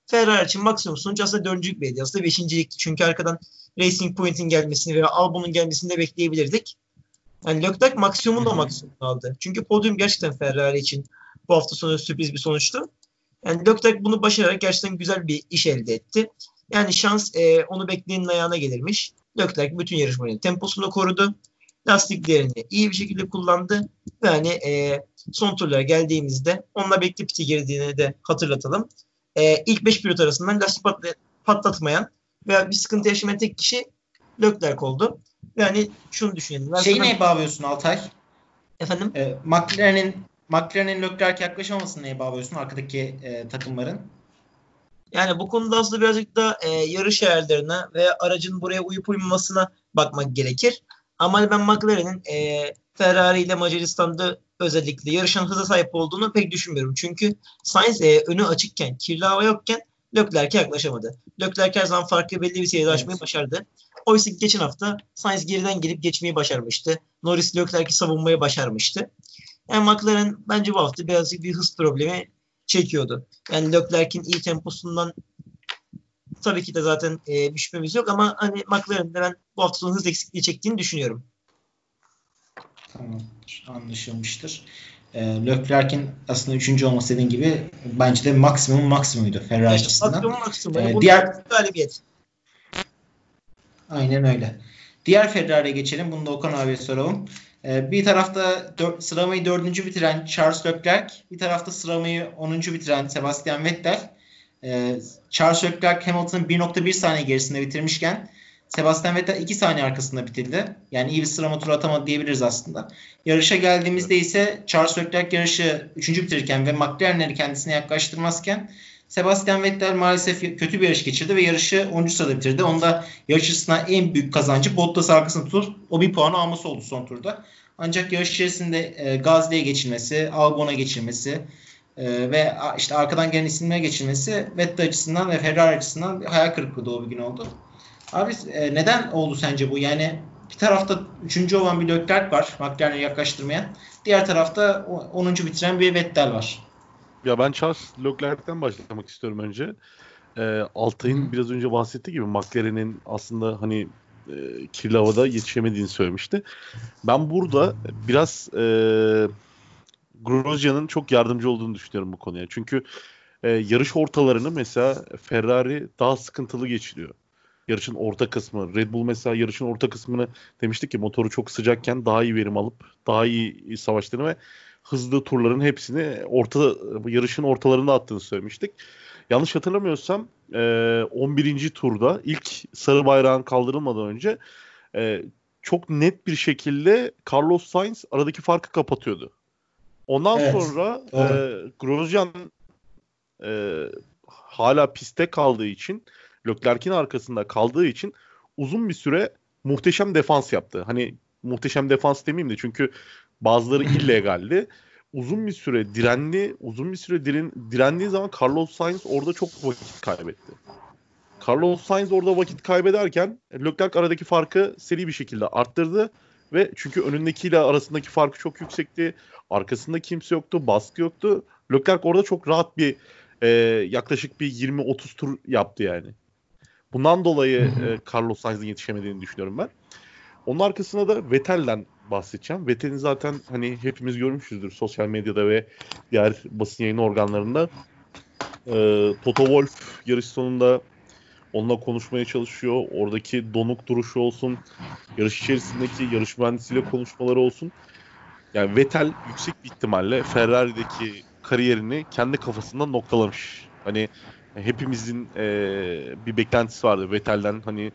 Ferrari için maksimum sonuç aslında dördüncülük belli. Aslında beşincilikti. Çünkü arkadan Racing Point'in gelmesini veya Albon'un gelmesini de bekleyebilirdik. Yani Leclerc maksimum da maksimum aldı. Çünkü podyum gerçekten Ferrari için bu hafta sonu sürpriz bir sonuçtu. Yani Leclerc bunu başararak gerçekten güzel bir iş elde etti. Yani şans e, onu bekleyenin ayağına gelirmiş. Leclerc bütün yarışmanın temposunu korudu. Lastiklerini iyi bir şekilde kullandı. Ve hani e, son turlara geldiğimizde onunla bekle piti girdiğini de hatırlatalım. E, ilk 5 pilot arasından lastik patlatmayan veya bir sıkıntı yaşamayan tek kişi Leclerc oldu. Yani şunu düşünelim. Şeyi neye bağlıyorsun Altay? Efendim? E, McLaren'in McLaren'in Leclerc'e yaklaşamamasını neye bağlıyorsun arkadaki e, takımların? Yani bu konuda aslında birazcık da e, yarış ayarlarına ve aracın buraya uyup uymamasına bakmak gerekir. Ama ben McLaren'in e, Ferrari ile Macaristan'da özellikle yarışan hıza sahip olduğunu pek düşünmüyorum. Çünkü Sainz e, önü açıkken, kirli hava yokken Leclerc'e yaklaşamadı. Leclerc her zaman farkı belli bir seviyede açmayı başardı. Oysa geçen hafta Sainz geriden gelip geçmeyi başarmıştı. Norris Leclerc'i savunmayı başarmıştı. Yani McLaren bence bu hafta birazcık bir hız problemi çekiyordu. Yani Leclerc'in iyi temposundan tabii ki de zaten e, bir şüphemiz yok ama hani McLaren'de ben bu hafta sonu hız eksikliği çektiğini düşünüyorum. Tamam. Anlaşılmıştır. E, Leclerc'in aslında üçüncü olması dediğin gibi bence de maksimum maksimumuydu Ferrari Yani açısından. maksimum maksimum. Bunun diğer- galibiyet. Aynen öyle. Diğer Ferrari'ye geçelim. Bunu da Okan abiye soralım. Ee, bir tarafta dör, sıralamayı dördüncü bitiren Charles Leclerc, bir tarafta sıralamayı onuncu bitiren Sebastian Vettel. Ee, Charles Leclerc Hamilton'ın 1.1 saniye gerisinde bitirmişken Sebastian Vettel 2 saniye arkasında bitirdi. Yani iyi bir sıralama turu atamadı diyebiliriz aslında. Yarışa geldiğimizde ise Charles Leclerc yarışı 3. bitirirken ve McLaren'leri kendisine yaklaştırmazken Sebastian Vettel maalesef kötü bir yarış geçirdi ve yarışı 10. sırada bitirdi. Onda yarış açısından en büyük kazancı Bottas arkasında tutup o bir puanı alması oldu son turda. Ancak yarış içerisinde e, Gasly'ye geçilmesi, Albon'a geçilmesi e, ve işte arkadan gelen isimlere geçilmesi Vettel açısından ve Ferrari açısından hayal kırıklığı dolu bir gün oldu. Abi e, neden oldu sence bu? Yani bir tarafta 3. olan bir Leclerc var McLaren'e yaklaştırmayan. Diğer tarafta 10. bitiren bir Vettel var. Ya ben Charles Leclerc'ten başlamak istiyorum önce. Ee, Altay'ın biraz önce bahsettiği gibi McLaren'in aslında hani e, kirli havada yetişemediğini söylemişti. Ben burada biraz e, Grosjean'ın çok yardımcı olduğunu düşünüyorum bu konuya. Çünkü e, yarış ortalarını mesela Ferrari daha sıkıntılı geçiriyor. Yarışın orta kısmı. Red Bull mesela yarışın orta kısmını demiştik ki motoru çok sıcakken daha iyi verim alıp daha iyi savaştığını ve hızlı turların hepsini orta yarışın ortalarında attığını söylemiştik. Yanlış hatırlamıyorsam e, 11. turda ilk sarı bayrağın kaldırılmadan önce e, çok net bir şekilde Carlos Sainz aradaki farkı kapatıyordu. Ondan Evet, sonra e, doğru. Grosjean e, hala piste kaldığı için Leclerc'in arkasında kaldığı için uzun bir süre muhteşem defans yaptı. Hani muhteşem defans demeyeyim de çünkü bazıları illegaldi. Uzun bir süre direnli, uzun bir süre diren, direndiği zaman Carlos Sainz orada çok vakit kaybetti. Carlos Sainz orada vakit kaybederken Leclerc aradaki farkı seri bir şekilde arttırdı ve çünkü önündekiyle arasındaki farkı çok yüksekti. Arkasında kimse yoktu, baskı yoktu. Leclerc orada çok rahat bir e, yaklaşık bir 20-30 tur yaptı yani. Bundan dolayı e, Carlos Sainz'in yetişemediğini düşünüyorum ben. Onun arkasına da Vettel'den bahsedeceğim. Vettel'in zaten hani hepimiz görmüşüzdür sosyal medyada ve diğer basın yayın organlarında. E, Toto Wolff yarış sonunda onunla konuşmaya çalışıyor. Oradaki donuk duruşu olsun, yarış içerisindeki yarış mühendisiyle konuşmaları olsun. Yani Vettel yüksek bir ihtimalle Ferrari'deki kariyerini kendi kafasında noktalamış. Hani hepimizin e, bir beklentisi vardı Vettel'den hani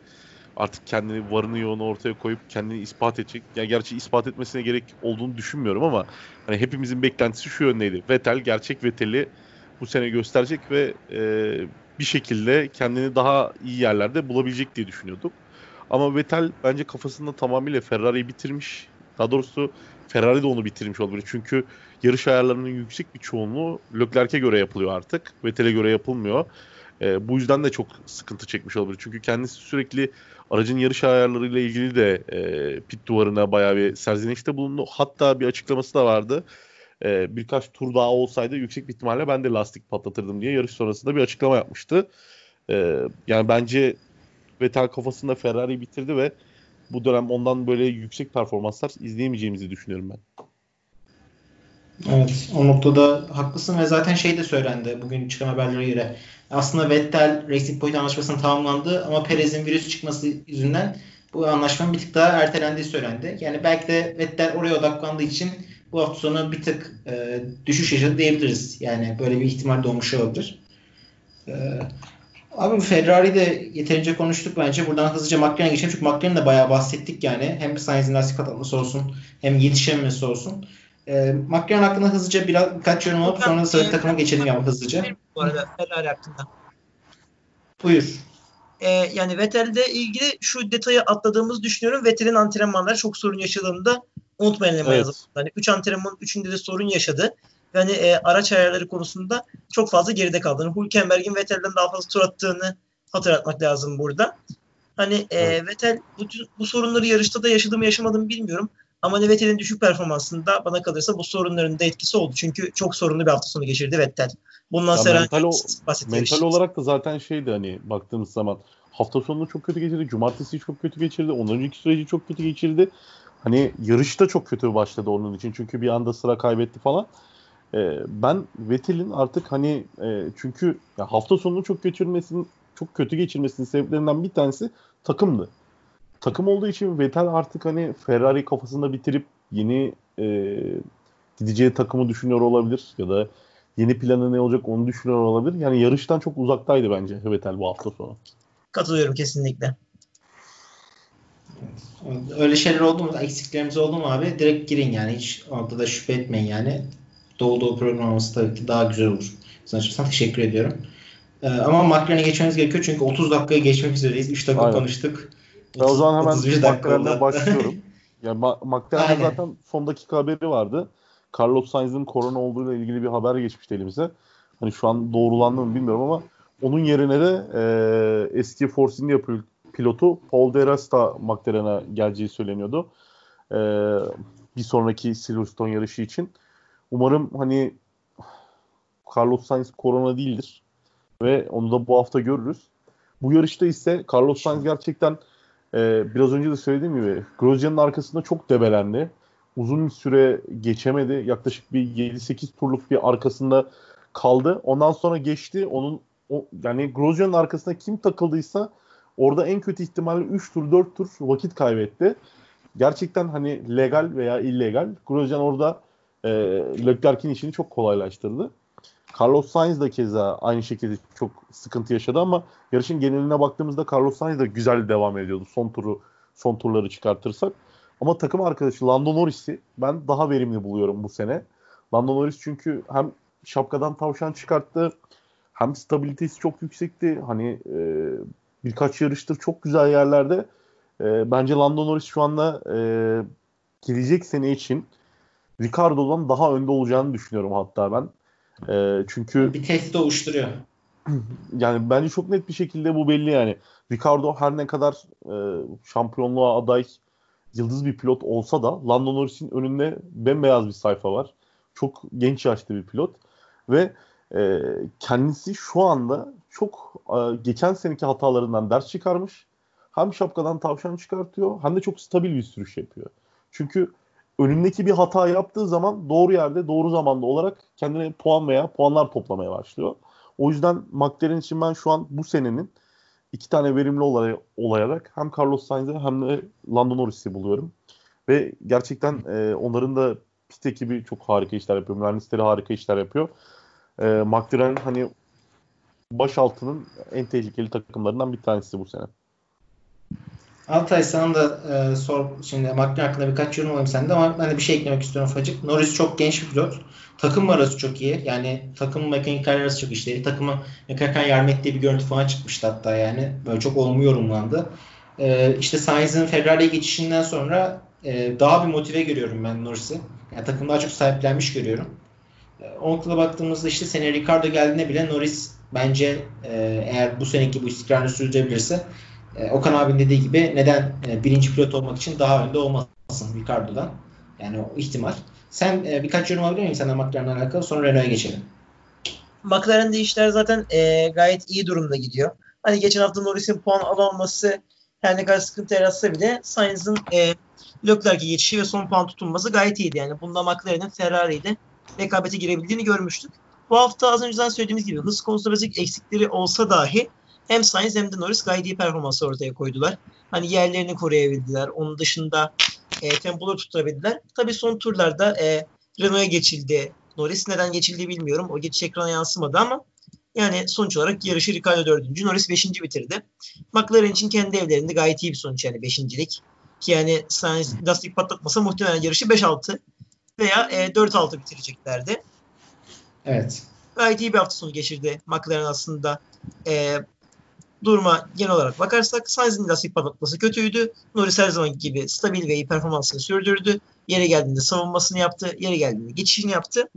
artık kendini varını yoğunu ortaya koyup kendini ispat edecek. Yani gerçi ispat etmesine gerek olduğunu düşünmüyorum ama hani hepimizin beklentisi şu yöndeydi. Vettel gerçek Vettel'i bu sene gösterecek ve e, bir şekilde kendini daha iyi yerlerde bulabilecek diye düşünüyorduk. Ama Vettel bence kafasında tamamıyla Ferrari'yi bitirmiş. Daha doğrusu Ferrari de onu bitirmiş olabilir. Çünkü yarış ayarlarının yüksek bir çoğunluğu Leclerc'e göre yapılıyor artık. Vettel'e göre yapılmıyor. E, bu yüzden de çok sıkıntı çekmiş olabilir. Çünkü kendisi sürekli aracın yarış ayarlarıyla ilgili de e, pit duvarına bayağı bir serzenişte bulundu. Hatta bir açıklaması da vardı. E, birkaç tur daha olsaydı yüksek bir ihtimalle ben de lastik patlatırdım diye yarış sonrasında bir açıklama yapmıştı. E, yani bence Vettel kafasında Ferrari'yi bitirdi ve bu dönem ondan böyle yüksek performanslar izleyemeyeceğimizi düşünüyorum ben. Evet o noktada haklısın ve zaten şey de söylendi bugün çıkan haberlere göre. Aslında Vettel Racing Point anlaşmasının tamamlandı ama Perez'in virüs çıkması yüzünden bu anlaşmanın bir tık daha ertelendiği söylendi. Yani belki de Vettel oraya odaklandığı için bu hafta sonu bir tık e, düşüş yaşadı diyebiliriz. Yani böyle bir ihtimal doğmuş olabilir. E, abi Ferrari de yeterince konuştuk bence. Buradan hızlıca McLaren'e geçelim. Çünkü McLaren'e de bayağı bahsettik yani. Hem Sainz'in lastik patlaması olsun hem yetişememesi olsun. E, McLaren hakkında hızlıca biraz, birkaç yorum alıp sonra da sıradaki takıma geçelim ya hızlıca. Bu arada Ferrari hakkında. Buyur. e, yani Vettel'de ilgili şu detayı atladığımızı düşünüyorum. Vettel'in antrenmanları çok sorun yaşadığını da unutmayalım. Evet. Evet. Hani 3 antrenman 3'ünde de sorun yaşadı. Yani e, araç ayarları konusunda çok fazla geride kaldığını, Hülkenberg'in Vettel'den daha fazla tur attığını hatırlatmak lazım burada. Hani e, Evet. Vettel bu, bu sorunları yarışta da yaşadı mı yaşamadı mı bilmiyorum. Ama Vettel'in düşük performansında bana kalırsa bu sorunların da etkisi oldu. Çünkü çok sorunlu bir hafta sonu geçirdi Vettel. Bundan Ya sonra mental o- basit Mental olarak da zaten şeydi hani baktığımız zaman hafta sonunu çok kötü geçirdi. Cumartesi çok kötü geçirdi. Ondan önceki süreci çok kötü geçirdi. Hani yarışta çok kötü başladı onun için. Çünkü bir anda sıra kaybetti falan. Ee, ben Vettel'in artık hani e, çünkü hafta sonunu çok geçirmesinin çok kötü geçirmesinin sebeplerinden bir tanesi takımdı. Takım olduğu için Vettel artık hani Ferrari kafasında bitirip yeni e, gideceği takımı düşünüyor olabilir ya da yeni planı ne olacak onu düşünüyor olabilir. Yani yarıştan çok uzaktaydı bence Vettel bu hafta sonu. Katılıyorum kesinlikle. Öyle şeyler oldu mu? Eksiklerimiz oldu mu abi? Direkt girin yani. Hiç orada da şüphe etmeyin yani. Dolu dolu program olması tabii ki daha güzel olur. Sana teşekkür ediyorum. Ee, ama McLaren'e geçmemiz gerekiyor çünkü 30 dakikaya geçmek üzereyiz. 3 dakika Aynen. konuştuk. Ben o zaman 31 hemen oldu. başlıyorum. Yani McLaren'de zaten son dakika haberi vardı. Carlos Sainz'in korona olduğuyla ilgili bir haber geçmişti elimize. Hani şu an doğrulandı mı bilmiyorum ama onun yerine de e, eski Force India pil- pilotu Paul de Resta McLaren'a geleceği söyleniyordu. E, bir sonraki Silverstone yarışı için. Umarım hani Carlos Sainz korona değildir ve onu da bu hafta görürüz. Bu yarışta ise Carlos Sainz gerçekten e, biraz önce de söylediğim gibi Grosjean'ın arkasında çok debelendi. Uzun bir süre geçemedi. Yaklaşık bir 7-8 turluk bir arkasında kaldı. Ondan sonra geçti. Onun o, yani Grosjean'ın arkasına kim takıldıysa orada en kötü ihtimalle 3 tur 4 tur vakit kaybetti. Gerçekten hani legal veya illegal Grosjean orada e, Leclerc'in işini çok kolaylaştırdı. Carlos Sainz da keza aynı şekilde çok sıkıntı yaşadı ama yarışın geneline baktığımızda Carlos Sainz de güzel devam ediyordu son turu son turları çıkartırsak. Ama takım arkadaşı Lando Norris'i ben daha verimli buluyorum bu sene. Lando Norris çünkü hem şapkadan tavşan çıkarttı hem stabilitesi çok yüksekti. Hani e, birkaç yarıştır çok güzel yerlerde. E, bence Lando Norris şu anda e, gelecek sene için Ricardo'dan daha önde olacağını düşünüyorum hatta ben. E, çünkü Bir tehdit oluşturuyor. yani bence çok net bir şekilde bu belli yani. Ricardo her ne kadar e, şampiyonluğa aday yıldız bir pilot olsa da Lando Norris'in önünde bembeyaz bir sayfa var. Çok genç yaşta bir pilot ve e, kendisi şu anda çok e, geçen seneki hatalarından ders çıkarmış. Hem şapkadan tavşan çıkartıyor hem de çok stabil bir sürüş yapıyor. Çünkü önündeki bir hata yaptığı zaman doğru yerde doğru zamanda olarak kendine puan veya puanlar toplamaya başlıyor. O yüzden McLaren için ben şu an bu senenin iki tane verimli olay, olayarak hem Carlos Sainz'i hem de Lando Norris'i buluyorum. Ve gerçekten e, onların da pit ekibi çok harika işler yapıyor. Mühendisleri harika işler yapıyor. E, McLaren hani baş altının en tehlikeli takımlarından bir tanesi bu sene. Altay sana da e, sor şimdi McLaren hakkında birkaç yorum alayım sende ama ben de bir şey eklemek istiyorum ufacık. Norris çok genç bir pilot. Takım arası çok iyi. Yani takım mekanikler arası çok işleri. Takımı mekanikler yardım ettiği bir görüntü falan çıkmıştı hatta yani. Böyle çok olumlu yorumlandı. E, işte Sainz'in Ferrari'ye geçişinden sonra e, daha bir motive görüyorum ben Norris'i. Yani takım daha çok sahiplenmiş görüyorum. E, o noktada baktığımızda işte sene Ricardo geldiğinde bile Norris bence e, eğer bu seneki bu istikrarını sürdürebilirse e, Okan abinin dediği gibi neden e, birinci pilot olmak için daha önde olmasın Ricardo'dan. Yani o ihtimal. Sen e, birkaç yorum alabilir miyim senden McLaren'la alakalı? Sonra Renault'a geçelim. McLaren'de işler zaten e, gayet iyi durumda gidiyor. Hani geçen hafta Norris'in puan alamaması her ne kadar sıkıntı yaratsa bile Sainz'ın e, Leclerc'e geçişi ve son puan tutunması gayet iyiydi. Yani bunda McLaren'in Ferrari ile rekabete girebildiğini görmüştük. Bu hafta az önceden söylediğimiz gibi hız konusunda eksikleri olsa dahi hem Sainz hem de Norris gayet iyi performansı ortaya koydular. Hani yerlerini koruyabildiler. Onun dışında e, tempoları tutturabildiler. Tabii son turlarda e, Renault'a geçildi. Norris neden geçildi bilmiyorum. O geçiş ekrana yansımadı ama yani sonuç olarak yarışı Ricardo 4. Norris 5. bitirdi. McLaren için kendi evlerinde gayet iyi bir sonuç yani 5.lik. Ki yani Sainz lastik patlatmasa muhtemelen yarışı 5-6 veya e, 4-6 bitireceklerdi. Evet. Gayet iyi bir hafta sonu geçirdi McLaren aslında. E, duruma genel olarak bakarsak Sainz'in lastik patlatması kötüydü. Norris her zaman gibi stabil ve iyi performansını sürdürdü. Yeri geldiğinde savunmasını yaptı. Yeri geldiğinde geçişini yaptı.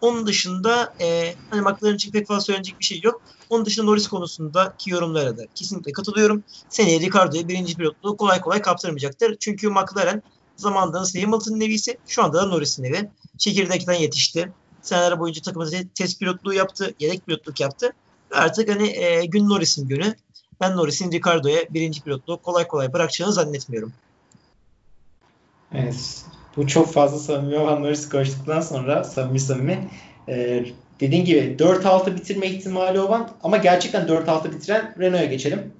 Onun dışında e, hani McLaren için pek fazla söylenecek bir şey yok. Onun dışında Norris konusundaki yorumlara da kesinlikle katılıyorum. Seneye Ricardo'ya birinci pilotluğu kolay kolay kaptırmayacaktır. Çünkü McLaren zamanında nasıl Hamilton'ın eviyse şu anda da Norris'in evi. Çekirdekten yetişti. Seneler boyunca takımda test pilotluğu yaptı, yedek pilotluk yaptı. Artık hani e, gün Norris'in günü. Ben Norris'in Ricardo'ya birinci pilotluğu kolay kolay bırakacağını zannetmiyorum. Evet. Bu çok fazla samimi olan Norris konuştuktan sonra samimi samimi e, dediğin gibi 4-6 bitirme ihtimali olan ama gerçekten 4-6 bitiren Renault'a geçelim.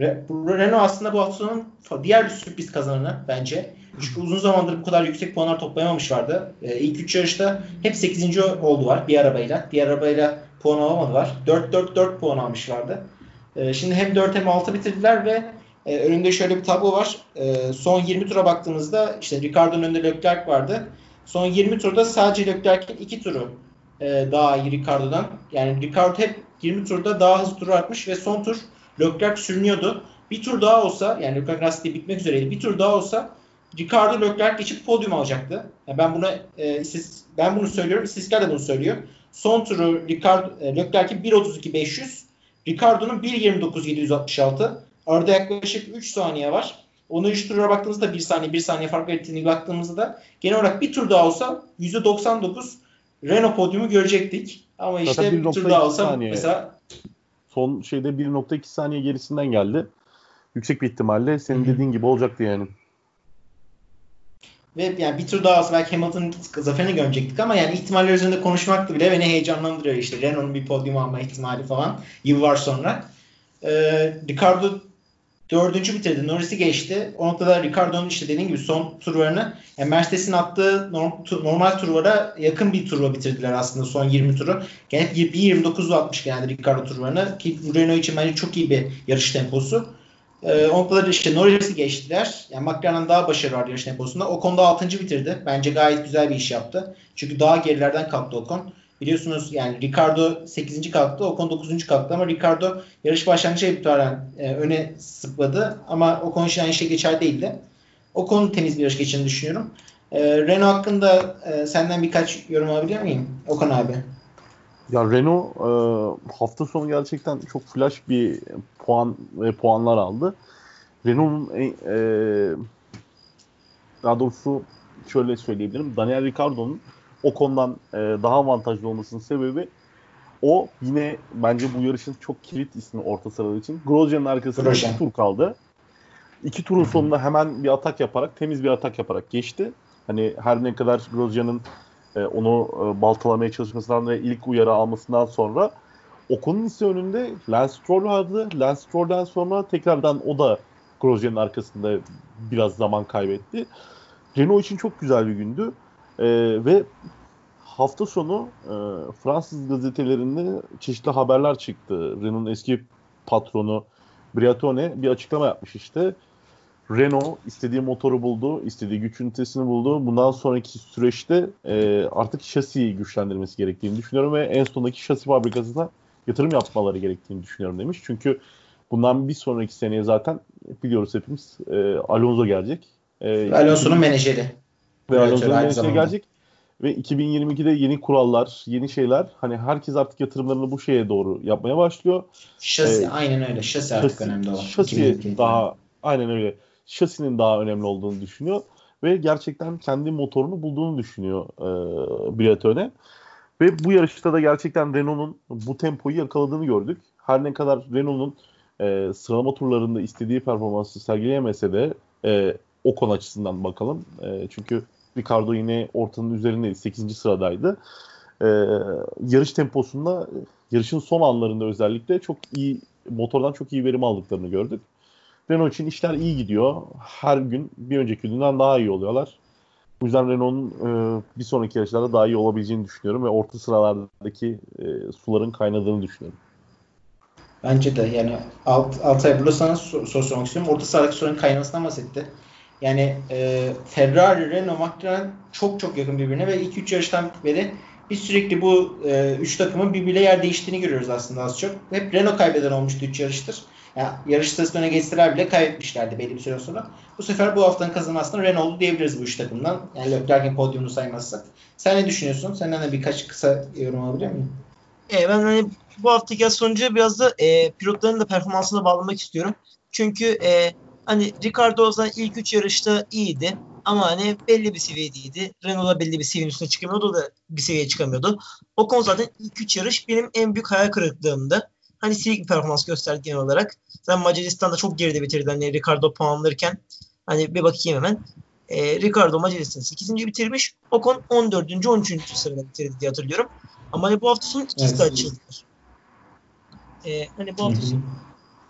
Re, Renault aslında bu hafta sonu diğer bir sürpriz kazananı bence. Çünkü uzun zamandır bu kadar yüksek puanlar toplayamamışlardı. E, ilk 3 yarışta hep 8. oldular bir arabayla. Diğer arabayla puan alamadılar. 4-4-4 puan almışlardı. E, şimdi hem 4 hem 6 bitirdiler ve e, önünde şöyle bir tablo var. E, son 20 tura baktığımızda işte Ricardo'nun önünde Leclerc vardı. Son 20 turda sadece Leclerc'in 2 turu e, daha iyi Ricardo'dan. Yani Ricardo hep 20 turda daha hızlı tur atmış ve son tur Leclerc sürünüyordu. Bir tur daha olsa yani Leclerc lastiği bitmek üzereydi. Bir tur daha olsa Ricardo Leclerc geçip podyum alacaktı. Yani ben buna e, ben bunu söylüyorum. İstatistikler de bunu söylüyor. Son turu Ricardo e, Leclerc'in 1.32.500, Ricardo'nun 1.29.766. Arada yaklaşık 3 saniye var. Onu 3 tura baktığımızda 1 saniye 1 saniye fark ettiğini baktığımızda da genel olarak bir tur daha olsa %99 Renault podyumu görecektik. Ama işte Zaten bir tur daha olsa saniye. mesela son şeyde 1.2 saniye gerisinden geldi. Yüksek bir ihtimalle senin Hı-hı. dediğin gibi olacaktı yani. Ve yani bir tur daha olsa belki Hamilton'ın zaferini görecektik ama yani ihtimaller üzerinde konuşmak da bile beni heyecanlandırıyor işte. Renault'un bir podyum alma ihtimali falan yıllar sonra. Ee, Ricardo dördüncü bitirdi. Norris'i geçti. O noktada Ricardo'nun işte dediğim gibi son turlarını yani Mercedes'in attığı normal turlara yakın bir turla bitirdiler aslında son 20 turu. Yani 1.29'la atmış genelde Ricardo turlarını ki Renault için bence çok iyi bir yarış temposu. Ee, o noktada işte Norris'i geçtiler. Yani McLaren'ın daha başarılı var yarış temposunda. O konuda 6. bitirdi. Bence gayet güzel bir iş yaptı. Çünkü daha gerilerden kalktı Ocon. Biliyorsunuz yani Ricardo 8. kalktı, Ocon 9. kalktı ama Ricardo yarış başlangıcı itibaren e, öne sıkladı ama Ocon için aynı şey geçer değildi. Ocon'un temiz bir yarış geçeceğini düşünüyorum. E, Renault hakkında e, senden birkaç yorum alabilir miyim? Ocon abi. Ya Renault e, hafta sonu gerçekten çok flash bir puan ve puanlar aldı. Renault'un e, e, daha doğrusu şöyle söyleyebilirim. Daniel Ricciardo'nun o konudan e, daha avantajlı olmasının sebebi o yine bence bu yarışın çok kilit ismi orta sıralar için. Grosjean'ın arkasında Grosjean. iki tur kaldı. İki turun sonunda hemen bir atak yaparak, temiz bir atak yaparak geçti. Hani her ne kadar Grosjean'ın e, onu e, baltalamaya çalışmasından ve ilk uyarı almasından sonra Ocon'un ise önünde Lance Stroll vardı. Lance Stroll'den sonra tekrardan o da Grosjean'ın arkasında biraz zaman kaybetti. Renault için çok güzel bir gündü. E, ve hafta sonu e, Fransız gazetelerinde çeşitli haberler çıktı. Renault'un eski patronu Briatone bir açıklama yapmış işte. Renault istediği motoru buldu, istediği güç ünitesini buldu. Bundan sonraki süreçte e, artık şasiyi güçlendirmesi gerektiğini düşünüyorum ve en sondaki şasi fabrikasına yatırım yapmaları gerektiğini düşünüyorum demiş. Çünkü bundan bir sonraki seneye zaten biliyoruz hepimiz e, Alonso gelecek. E, Alonso'nun menajeri. Ve Alonso'nun menajeri gelecek. Ve 2022'de yeni kurallar, yeni şeyler. Hani herkes artık yatırımlarını bu şeye doğru yapmaya başlıyor. Şasi ee, aynen öyle. Şasi artık şasi, önemli olan. Şasi daha aynen öyle. Şasinin daha önemli olduğunu düşünüyor ve gerçekten kendi motorunu bulduğunu düşünüyor e, Briatone. Ve bu yarışta da gerçekten Renault'un bu tempoyu yakaladığını gördük. Her ne kadar Renault'un e, sıralama turlarında istediği performansı sergileyemese de e, o konu açısından bakalım. E, çünkü Ricardo yine ortanın üzerinde 8. sıradaydı. E, yarış temposunda yarışın son anlarında özellikle çok iyi motordan çok iyi verim aldıklarını gördük. Renault için işler iyi gidiyor. Her gün bir önceki günden daha iyi oluyorlar. Bu yüzden Renault'un e, bir sonraki yarışlarda daha iyi olabileceğini düşünüyorum ve orta sıralardaki e, suların kaynadığını düşünüyorum. Bence de yani alt, Altay burada sana soru sor sormak istiyorum. Orta sıradaki sorunun kaynamasından bahsetti. Yani e, Ferrari, Renault, McLaren çok çok yakın birbirine ve 2-3 yarıştan beri biz sürekli bu 3 e, üç takımın birbiriyle yer değiştiğini görüyoruz aslında az çok. Hep Renault kaybeden olmuştu 3 yarıştır. Yani yarış sırasında öne geçseler bile kaybetmişlerdi belli bir süre sonra. Bu sefer bu haftanın kazanan aslında Renault diyebiliriz bu üç takımdan. Yani Leclerc'in podyumunu saymazsak. Sen ne düşünüyorsun? Senden de birkaç kısa yorum alabilir miyim? E, ben hani bu haftaki sonucu biraz da e, pilotların da performansına bağlamak istiyorum. Çünkü e, hani Ricardo o ilk 3 yarışta iyiydi. Ama hani belli bir seviyedeydi. Renault'a belli bir seviyenin üstüne çıkamıyordu. Da bir seviyeye çıkamıyordu. O konu zaten ilk 3 yarış benim en büyük hayal kırıklığımdı. Hani silik bir performans gösterdi genel olarak. Zaten Macaristan'da çok geride bitirdi. Hani Ricardo puanlarken. Hani bir bakayım hemen. E, Ricardo Macaristan'ı 8. bitirmiş. Ocon 14. 13. sırada bitirdi diye hatırlıyorum. Ama hani bu hafta sonu ikisi evet. de açıldılar. E, hani bu hafta sonu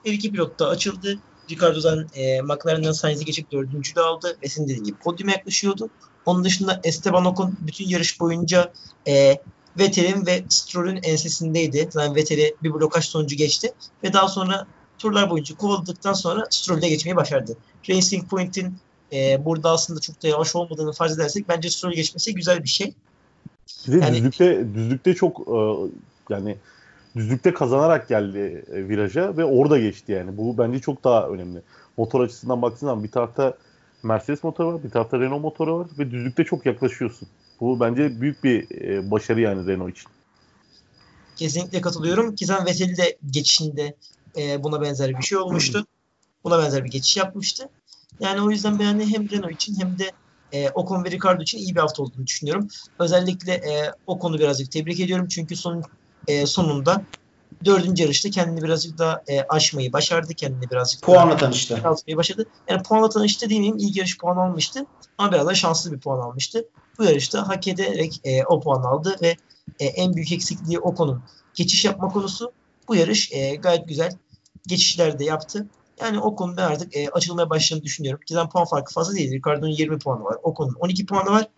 her iki pilot da açıldı. Ricardo'dan e, McLaren'dan Sainz'i geçip dördüncü de aldı. Ve senin dediğin gibi podyuma yaklaşıyordu. Onun dışında Esteban Ocon bütün yarış boyunca e, Vettel'in ve Stroll'ün ensesindeydi. Zaten Vettel'i bir blokaj sonucu geçti. Ve daha sonra turlar boyunca kovaladıktan sonra Stroll'de geçmeyi başardı. Racing Point'in e, burada aslında çok da yavaş olmadığını farz edersek bence Stroll geçmesi güzel bir şey. Bir de yani, düzlükte, düzlükte çok e, yani düzlükte kazanarak geldi e, viraja ve orada geçti yani. Bu bence çok daha önemli. Motor açısından baktığın zaman bir tarafta Mercedes motoru var, bir tarafta Renault motoru var ve düzlükte çok yaklaşıyorsun. Bu bence büyük bir e, başarı yani Renault için. Kesinlikle katılıyorum. Kizan Vettel de geçişinde e, buna benzer bir şey olmuştu. Buna benzer bir geçiş yapmıştı. Yani o yüzden ben hem Renault için hem de e, Ocon ve Ricardo için iyi bir hafta olduğunu düşünüyorum. Özellikle e, Ocon'u birazcık tebrik ediyorum. Çünkü son e, sonunda dördüncü yarışta kendini birazcık daha e, aşmayı başardı. Kendini birazcık puanla tanıştı. Tanışmayı başladı. Yani puanla tanıştı demeyeyim. İlk yarış puan almıştı. Ama biraz da şanslı bir puan almıştı. Bu yarışta hak ederek e, o puan aldı ve e, en büyük eksikliği o konu. Geçiş yapma konusu. Bu yarış e, gayet güzel geçişler de yaptı. Yani o konuda artık e, açılmaya başladığını düşünüyorum. Zaten puan farkı fazla değil. Ricardo'nun 20 puanı var. Ocon'un 12 puanı var.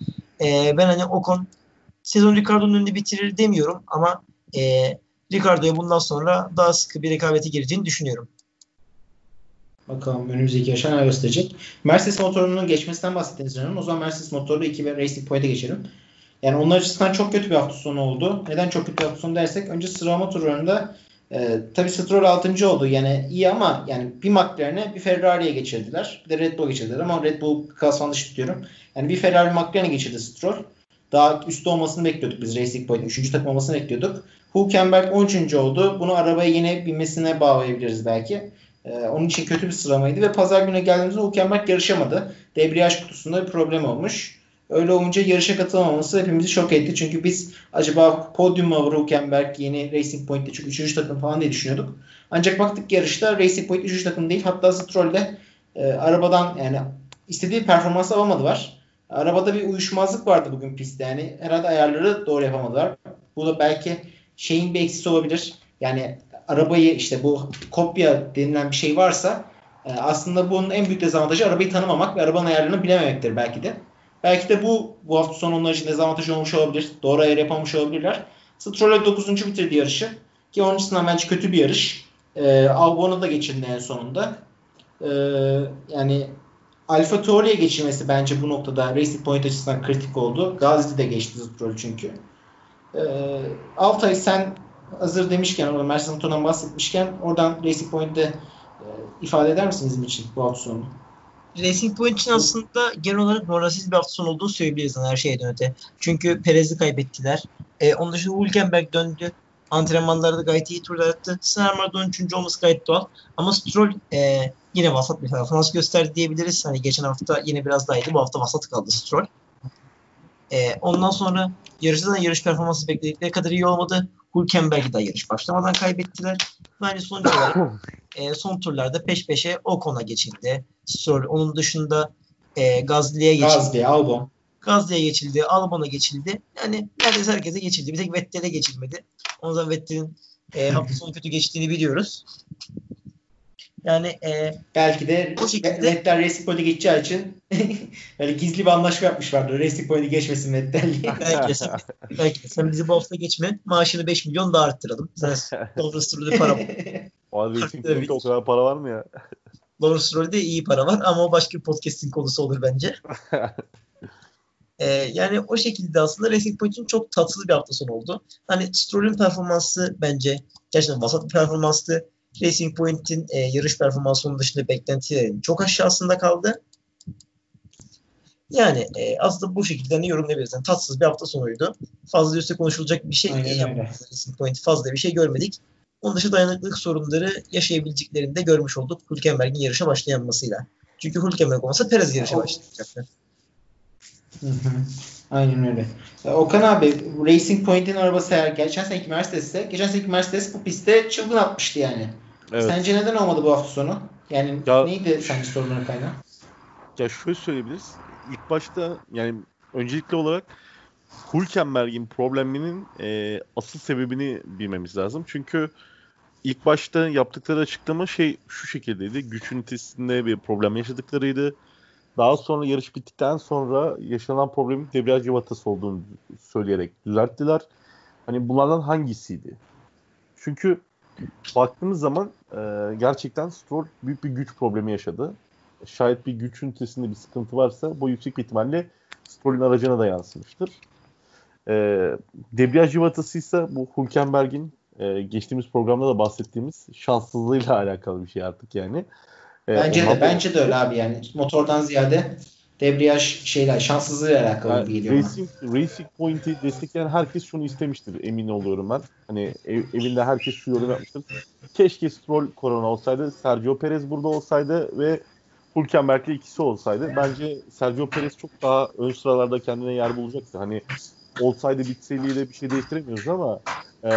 E, ben hani Ocon sezon Ricardo'nun önünde bitirir demiyorum ama e, Ricardo'ya bundan sonra daha sıkı bir rekabete gireceğini düşünüyorum. Bakalım önümüzdeki yaşa ne gösterecek. Mercedes motorunun geçmesinden bahsettiniz canım. O zaman Mercedes motorlu 2 ve Racing Point'e geçelim. Yani onlar açısından çok kötü bir hafta sonu oldu. Neden çok kötü bir hafta sonu dersek önce sıralama turlarında e, tabii Stroll 6. oldu. Yani iyi ama yani bir McLaren'e bir Ferrari'ye geçirdiler. Bir de Red Bull geçirdiler ama Red Bull klasman dışı tutuyorum. Yani bir Ferrari McLaren'e geçirdi Stroll. Daha üstte olmasını bekliyorduk biz Racing Point'in. 3. takım olmasını bekliyorduk. Hülkenberg 13. oldu. Bunu arabaya yine binmesine bağlayabiliriz belki. Ee, onun için kötü bir sıralamaydı ve pazar günü geldiğimizde Hülkenberg yarışamadı. Debriyaj kutusunda bir problem olmuş. Öyle olunca yarışa katılamaması hepimizi şok etti. Çünkü biz acaba podyum mu Hülkenberg yeni Racing Point'te çünkü 3. takım falan diye düşünüyorduk. Ancak baktık yarışta Racing Point 3. takım değil. Hatta Stroll'de e, arabadan yani istediği performansı alamadılar. Arabada bir uyuşmazlık vardı bugün pistte. Yani herhalde ayarları doğru yapamadılar. Bu da belki şeyin bir eksisi olabilir. Yani arabayı işte bu kopya denilen bir şey varsa e, aslında bunun en büyük dezavantajı arabayı tanımamak ve arabanın ayarlarını bilememektir belki de. Belki de bu bu hafta sonu onlar için dezavantaj olmuş olabilir. Doğru ayar yapamamış olabilirler. Stroll'e 9. bitirdi yarışı. Ki onun açısından bence kötü bir yarış. E, Albon'u da geçirdi en sonunda. E, yani Alfa Tauri'ye geçirmesi bence bu noktada Racing Point açısından kritik oldu. Gazi de geçti Stroll çünkü. E, Altay sen hazır demişken, orada Mercedes motorundan bahsetmişken oradan Racing Point'te e, ifade eder misiniz bizim için bu hafta sonu? Racing Point için aslında genel olarak moralsiz bir hafta sonu olduğunu söyleyebiliriz her şeyden öte. Çünkü Perez'i kaybettiler. E, onun dışında Hülkenberg döndü. Antrenmanlarda gayet iyi turlar attı. Sınavlarda 13. olması gayet doğal. Ama Stroll e, yine vasat bir performans gösterdi diyebiliriz. Hani geçen hafta yine biraz daha iyiydi. Bu hafta vasat kaldı Stroll. E, ondan sonra yarışta da yarış performansı bekledikleri kadar iyi olmadı. Hülkenberg'i de yarış başlamadan kaybettiler. Bence sonuç olarak e, son turlarda peş peşe Ocon'a geçildi. Stroll onun dışında e, Gazli'ye geçildi. Gazli, Albon. Gazli'ye geçildi, Albon'a geçildi. Yani neredeyse herkese geçildi. Bir tek Vettel'e geçilmedi. O zaman Vettel'in e, hafta sonu kötü geçtiğini biliyoruz. Yani e, belki de o şekilde Vettel Racing Point'e geçeceği için böyle gizli bir anlaşma yapmışlardı. Racing Point'e geçmesin Vettel. belki, sen, belki de sen bizi bu hafta geçme. Maaşını 5 milyon daha arttıralım. Sen Lawrence Stroll'de para var. O Racing Point'te o kadar para var mı ya? Lawrence Stroll'de iyi para var ama o başka bir podcast'in konusu olur bence. Ee, yani o şekilde aslında Racing Point'in çok tatsız bir hafta sonu oldu. Hani Stroll'ün performansı bence gerçekten vasat bir performanstı. Racing Point'in e, yarış performansının dışında beklentilerin çok aşağısında kaldı. Yani e, aslında bu şekilde hani yorumlayabiliriz. Yani tatsız bir hafta sonuydu. Fazla üstte konuşulacak bir şey Aynen. Racing Point fazla bir şey görmedik. Onun dışında dayanıklılık sorunları yaşayabileceklerini de görmüş olduk Hülkenberg'in yarışa başlayanmasıyla. Çünkü Hülkenberg olmasa Perez yarışa O- başlayacaktı. Hı hı. Aynen öyle. Okan abi Racing Point'in arabası eğer geçen seneki Mercedes'te geçen seneki Mercedes bu pistte çılgın atmıştı yani. Evet. Sence neden olmadı bu hafta sonu? Yani Ya- neydi sence sorunların kaynağı? Ya şöyle söyleyebiliriz. İlk başta yani öncelikli olarak Hülkenberg'in probleminin e, asıl sebebini bilmemiz lazım. Çünkü ilk başta yaptıkları açıklama şey şu şekildeydi. Güç ünitesinde bir problem yaşadıklarıydı. Daha sonra yarış bittikten sonra yaşanan problemin debriyaj civatası olduğunu söyleyerek düzelttiler. Hani bunlardan hangisiydi? Çünkü baktığımız zaman e, gerçekten Stroll büyük bir güç problemi yaşadı. Şayet bir güç ünitesinde bir sıkıntı varsa bu yüksek bir ihtimalle Stroll'ün aracına da yansımıştır. E, debriyaj civatası ise bu Hülkenberg'in e, geçtiğimiz programda da bahsettiğimiz şanssızlığıyla alakalı bir şey artık yani. E, Bence de bence de öyle abi yani motordan ziyade debriyaj şeyler şanssızlığıyla alakalı Yani geliyor bana. Racing, Racing Point'i destekleyen herkes şunu istemiştir emin oluyorum ben. Hani ev- evinde herkes şu yorum yapmıştır. Keşke Stroll korona olsaydı, Sergio Perez burada olsaydı ve Hülkenberg'le ikisi olsaydı. Bence Sergio Perez çok daha ön sıralarda kendine yer bulacaktı. Hani olsaydı bitseydiyle bir şey değiştiremiyoruz ama e,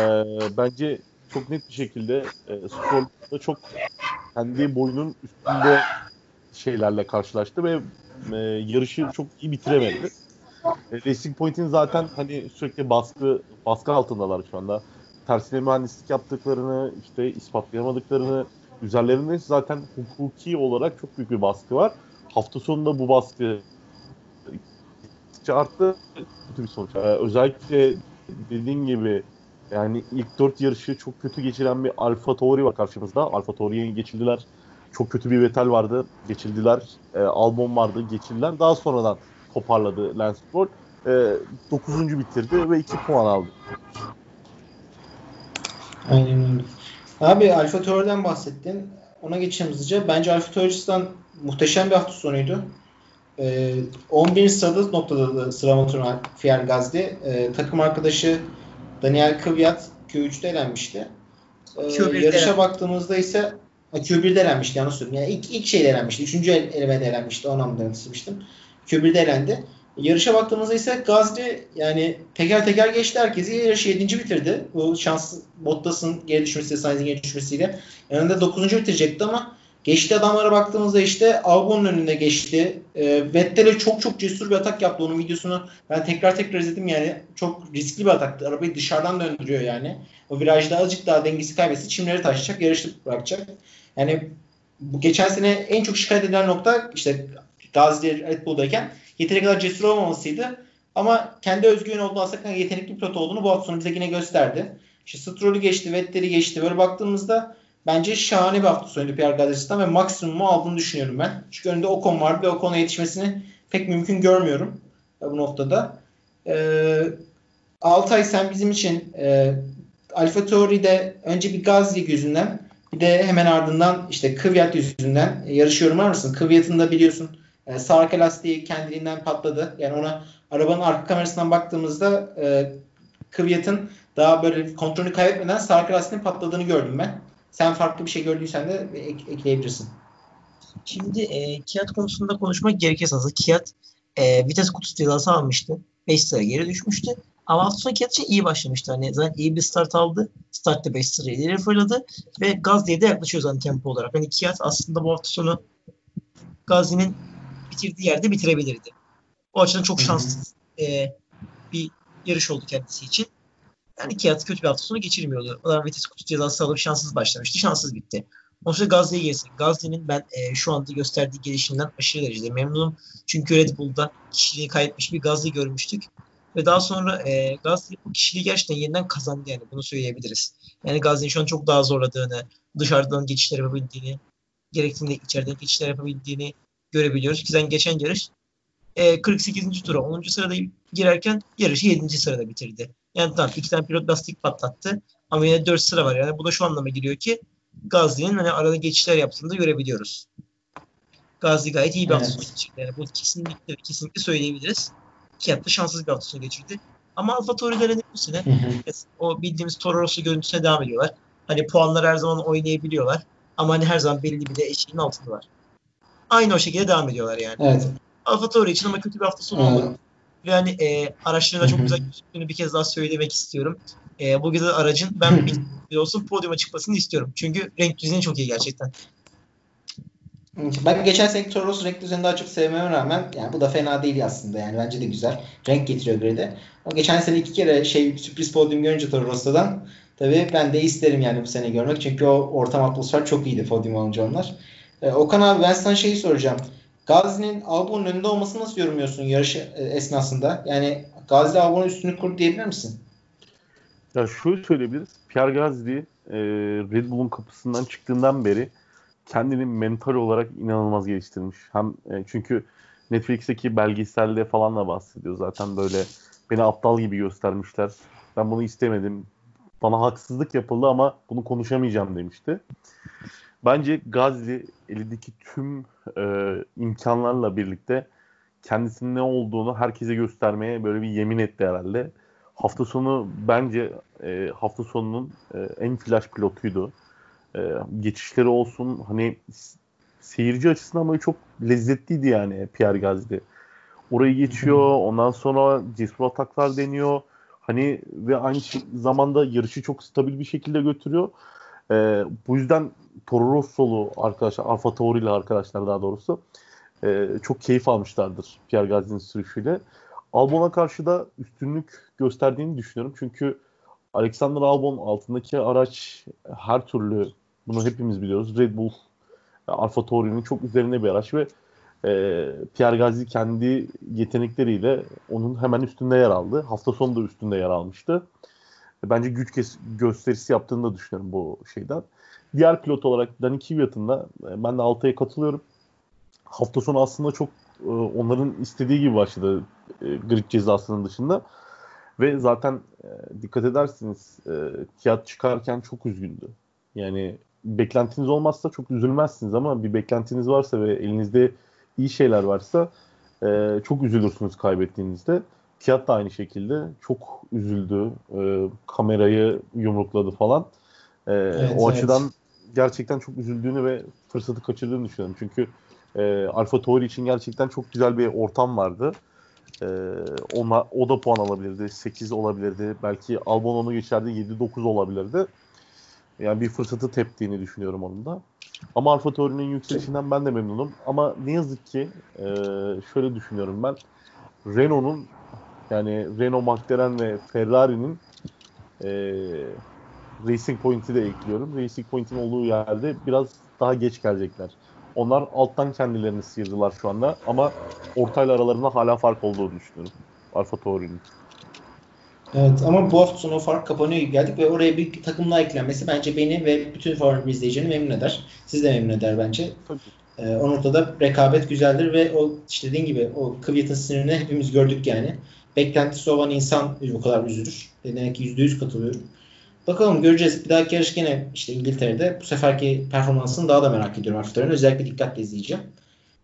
bence çok net bir şekilde e, Stroll da çok kendi boyunun üstünde şeylerle karşılaştı ve e, yarışı çok iyi bitiremedi. E, Racing Point'in zaten hani sürekli baskı baskı altındalar şu anda. Tersine mühendislik yaptıklarını, işte ispatlayamadıklarını, üzerlerinde zaten hukuki olarak çok büyük bir baskı var. Hafta sonunda bu baskı arttı. Kötü bir sonuç. Ee, özellikle dediğin gibi yani ilk dört yarışı çok kötü geçiren bir Alfa Tauri var karşımızda. Alfa Tauri'yi geçildiler. Çok kötü bir Vettel vardı. Geçildiler. Ee, Albon vardı. Geçildiler. Daha sonradan toparladı Lance Stroll. Ee, 9. bitirdi ve 2 puan aldı. Aynen öyle. Abi Alfa Tauri'den bahsettin. Ona geçelim hızlıca. Bence Alfa Tauri'den muhteşem bir hafta sonuydu. Ee, 11. sırada noktada sıralamanın Pierre Gasly. Ee, takım arkadaşı Daniel Kvyat Q3'te elenmişti. Q1'de yarışa baktığımızda ise Q1'de elenmişti yanlış söyledim. Yani ilk, ilk şeyde elenmişti. Üçüncü el- elemede elenmişti. O anlamda istemiştim. Q1'de elendi. Yarışa baktığımızda ise Gazli yani teker teker geçti herkesi. Yarışı 7. bitirdi. Bu şans Bottas'ın geri düşmesi, Sainz'in geri düşmesiyle. Yanında 9. bitirecekti ama geçti adamlara baktığımızda işte Albon'un önüne geçti. E, Vettel'e çok çok cesur bir atak yaptı. Onun videosunu ben tekrar tekrar izledim yani. Çok riskli bir ataktı. Arabayı dışarıdan döndürüyor yani. O virajda azıcık daha dengesi kaybetse çimleri taşacak, yarışı bırakacak. Yani bu geçen sene en çok şikayet edilen nokta işte Gazli Red Bull'dayken yeteri kadar cesur olmamasıydı. Ama kendi özgüveni olduğu aslında yetenekli pilot olduğunu bu hafta sonu bize yine gösterdi. İşte Stroll'ü geçti, Vettel'i geçti. Böyle baktığımızda bence şahane bir hafta sonuydu Pierre Gasly'den ve maksimumu aldığını düşünüyorum ben. Çünkü önünde Ocon vardı ve Ocon'a yetişmesini pek mümkün görmüyorum bu noktada. Ee, Altay sen bizim için e, Alfa Tauri'de önce bir Gazli yüzünden bir de hemen ardından işte Kvyat yüzünden e, yarış yorumlar mısın? Kvyat'ın da biliyorsun e, sağ lastiği kendiliğinden patladı. Yani ona arabanın arka kamerasından baktığımızda e, Kvyat'ın daha böyle kontrolünü kaybetmeden sağ arka lastiğinin patladığını gördüm ben. Sen farklı bir şey gördüysen de ek- ekleyebilirsin. Şimdi e, Kiat konusunda konuşmak gerekirse aslında Kiat e, vites kutusu cezası almıştı. 5 sıra geri düşmüştü. Ama için iyi başlamıştı. Hani zaten iyi bir start aldı. Startta 5 sıra ileri fırladı. Ve Gazli'ye de yaklaşıyor zaten tempo olarak. Hani Kiat aslında bu hafta sonu Gazli'nin bitirdiği yerde bitirebilirdi. O açıdan çok şanslı e, bir yarış oldu kendisi için. Yani Kiat kötü bir hafta sonu geçirmiyordu. O zaman vites kutusu cezası alıp şanssız başlamıştı. Şanssız bitti. O sonra Gazli'ye gelsin. Gazli'nin ben e, şu anda gösterdiği gelişimden aşırı derecede memnunum. Çünkü Red Bull'da kişiliği kaybetmiş bir Gazli görmüştük. Ve daha sonra e, Gazli bu kişiliği gerçekten yeniden kazandı yani bunu söyleyebiliriz. Yani Gazli'nin şu an çok daha zorladığını, dışarıdan geçişler yapabildiğini, gerektiğinde içeriden geçişler yapabildiğini görebiliyoruz. Ki geçen yarış e, 48. tura 10. sırada girerken yarışı 7. sırada bitirdi. Yani tamam iki tane pilot lastik patlattı ama yine 4 sıra var. Yani bu da şu anlama geliyor ki Gazli'nin hani arada geçişler yaptığını da görebiliyoruz. Gazli gayet iyi bir geçirdi. Yani bu kesinlikle kesinlikle söyleyebiliriz. Ki şanssız bir hafta geçirdi. Ama Alfa Tauri'lere bu sene o bildiğimiz Toro Rosso görüntüsüne devam ediyorlar. Hani puanlar her zaman oynayabiliyorlar. Ama hani her zaman belli bir de eşiğin altındalar. Aynı o şekilde devam ediyorlar yani. Evet. Alfa Tauri için ama kötü bir hafta sonu oldu. Ve hani e, araçlarına çok güzel gözüktüğünü bir kez daha söylemek istiyorum. E, bu güzel aracın ben bir olsun podyuma çıkmasını istiyorum. Çünkü renk düzeni çok iyi gerçekten. Ben geçen seneki Toros renk düzenini daha çok sevmeme rağmen yani bu da fena değil aslında yani bence de güzel. Renk getiriyor grid'e. Ama geçen sene iki kere şey sürpriz podyum görünce Toros'tan tabii ben de isterim yani bu sene görmek. Çünkü o ortam atmosfer çok iyiydi podyum olunca onlar. Ee, Okan abi ben sana şeyi soracağım. Gazi'nin Albon'un önünde olmasını nasıl yorumluyorsun yarış e, esnasında? Yani Gazi Albon'un üstünü kur diyebilir misin? Ya şöyle söyleyebiliriz. Pierre Gasly e, Red Bull'un kapısından çıktığından beri kendini mental olarak inanılmaz geliştirmiş. Hem e, çünkü Netflix'teki belgeselde falan da bahsediyor zaten böyle beni aptal gibi göstermişler. Ben bunu istemedim. Bana haksızlık yapıldı ama bunu konuşamayacağım demişti. Bence Gazli elindeki tüm e, imkanlarla birlikte kendisinin ne olduğunu herkese göstermeye böyle bir yemin etti herhalde. Hafta sonu bence e, hafta sonunun e, en flash pilotuydu. E, geçişleri olsun hani seyirci açısından böyle çok lezzetliydi yani Pierre Gasly. Orayı geçiyor. Ondan sonra cesur ataklar deniyor. Hani ve aynı zamanda yarışı çok stabil bir şekilde götürüyor. E, bu yüzden Toro Rosso'lu arkadaşlar, Alfa Tauri'li arkadaşlar daha doğrusu e, çok keyif almışlardır Pierre Gasly'nin sürüşüyle. Albon'a karşı da üstünlük gösterdiğini düşünüyorum. Çünkü Alexander Albon altındaki araç her türlü bunu hepimiz biliyoruz. Red Bull Alfa Tauri'nin çok üzerine bir araç ve e, Pierre Gasly kendi yetenekleriyle onun hemen üstünde yer aldı. Hafta sonu da üstünde yer almıştı. Bence güç gösterisi yaptığını da düşünüyorum bu şeyden. Diğer pilot olarak Dani Kvyat'ın da e, ben de Altay'a katılıyorum. Hafta sonu aslında çok e, onların istediği gibi başladı e, grid cezasının dışında. Ve zaten e, dikkat edersiniz e, Kiyat çıkarken çok üzgündü. Yani beklentiniz olmazsa çok üzülmezsiniz ama bir beklentiniz varsa ve elinizde iyi şeyler varsa e, çok üzülürsünüz kaybettiğinizde. Kiyat da aynı şekilde çok üzüldü. E, kamerayı yumrukladı falan. E, evet, o evet. açıdan gerçekten çok üzüldüğünü ve fırsatı kaçırdığını düşünüyorum. Çünkü e, Alfa Tauri için gerçekten çok güzel bir ortam vardı. E, ona, o da puan alabilirdi. 8 olabilirdi. Belki Albon onu geçerdi 7-9 olabilirdi. Yani bir fırsatı teptiğini düşünüyorum onun da. Ama Alfa Tauri'nin yükselişinden ben de memnunum. Ama ne yazık ki e, şöyle düşünüyorum ben. Renault'un yani Renault, McLaren ve Ferrari'nin e, Racing Point'i de ekliyorum. Racing Point'in olduğu yerde biraz daha geç gelecekler. Onlar alttan kendilerini sıyırdılar şu anda ama ortayla aralarında hala fark olduğunu düşünüyorum. Alfa Tauri'nin. Evet ama bu hafta sonu fark kapanıyor gibi geldik ve oraya bir takım daha eklenmesi bence beni ve bütün Formula izleyicilerini memnun eder. Siz de memnun eder bence. Tabii. Ee, o noktada rekabet güzeldir ve o işte dediğin gibi o Kvyat'ın sinirini hepimiz gördük yani. Beklentisi olan insan bu kadar üzülür. Demek ki %100 katılıyorum. Bakalım göreceğiz. Bir dahaki yarış gene işte İngiltere'de. Bu seferki performansını daha da merak ediyorum hafiflerini. Özellikle dikkatle izleyeceğim.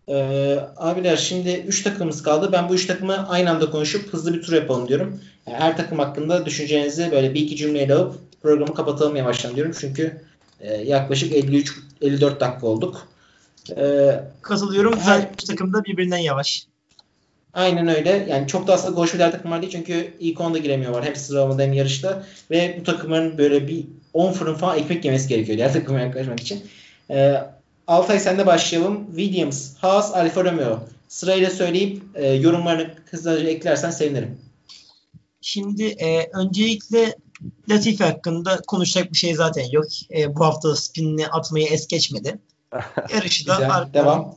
Ee, abiler şimdi 3 takımımız kaldı. Ben bu 3 takımı aynı anda konuşup hızlı bir tur yapalım diyorum. Yani her takım hakkında düşüncelerinizi böyle bir iki cümleyle alıp programı kapatalım yavaştan diyorum. Çünkü e, yaklaşık 53-54 dakika olduk. Ee, Katılıyorum. Her üç takım da birbirinden yavaş. Aynen öyle. Yani çok da aslında koşu diğer takımlar değil çünkü ilk onda giremiyorlar. Hem sıralamada hem yarışta. Ve bu takımların böyle bir 10 fırın falan ekmek yemesi gerekiyor diğer takıma yaklaşmak için. Ee, Altay sende başlayalım. Williams, Haas, Alfa Romeo. Sırayla söyleyip e, yorumlarını hızlıca eklersen sevinirim. Şimdi e, öncelikle Latifi hakkında konuşacak bir şey zaten yok. E, bu hafta spinini atmayı es geçmedi. Yarışı da Güzel, devam.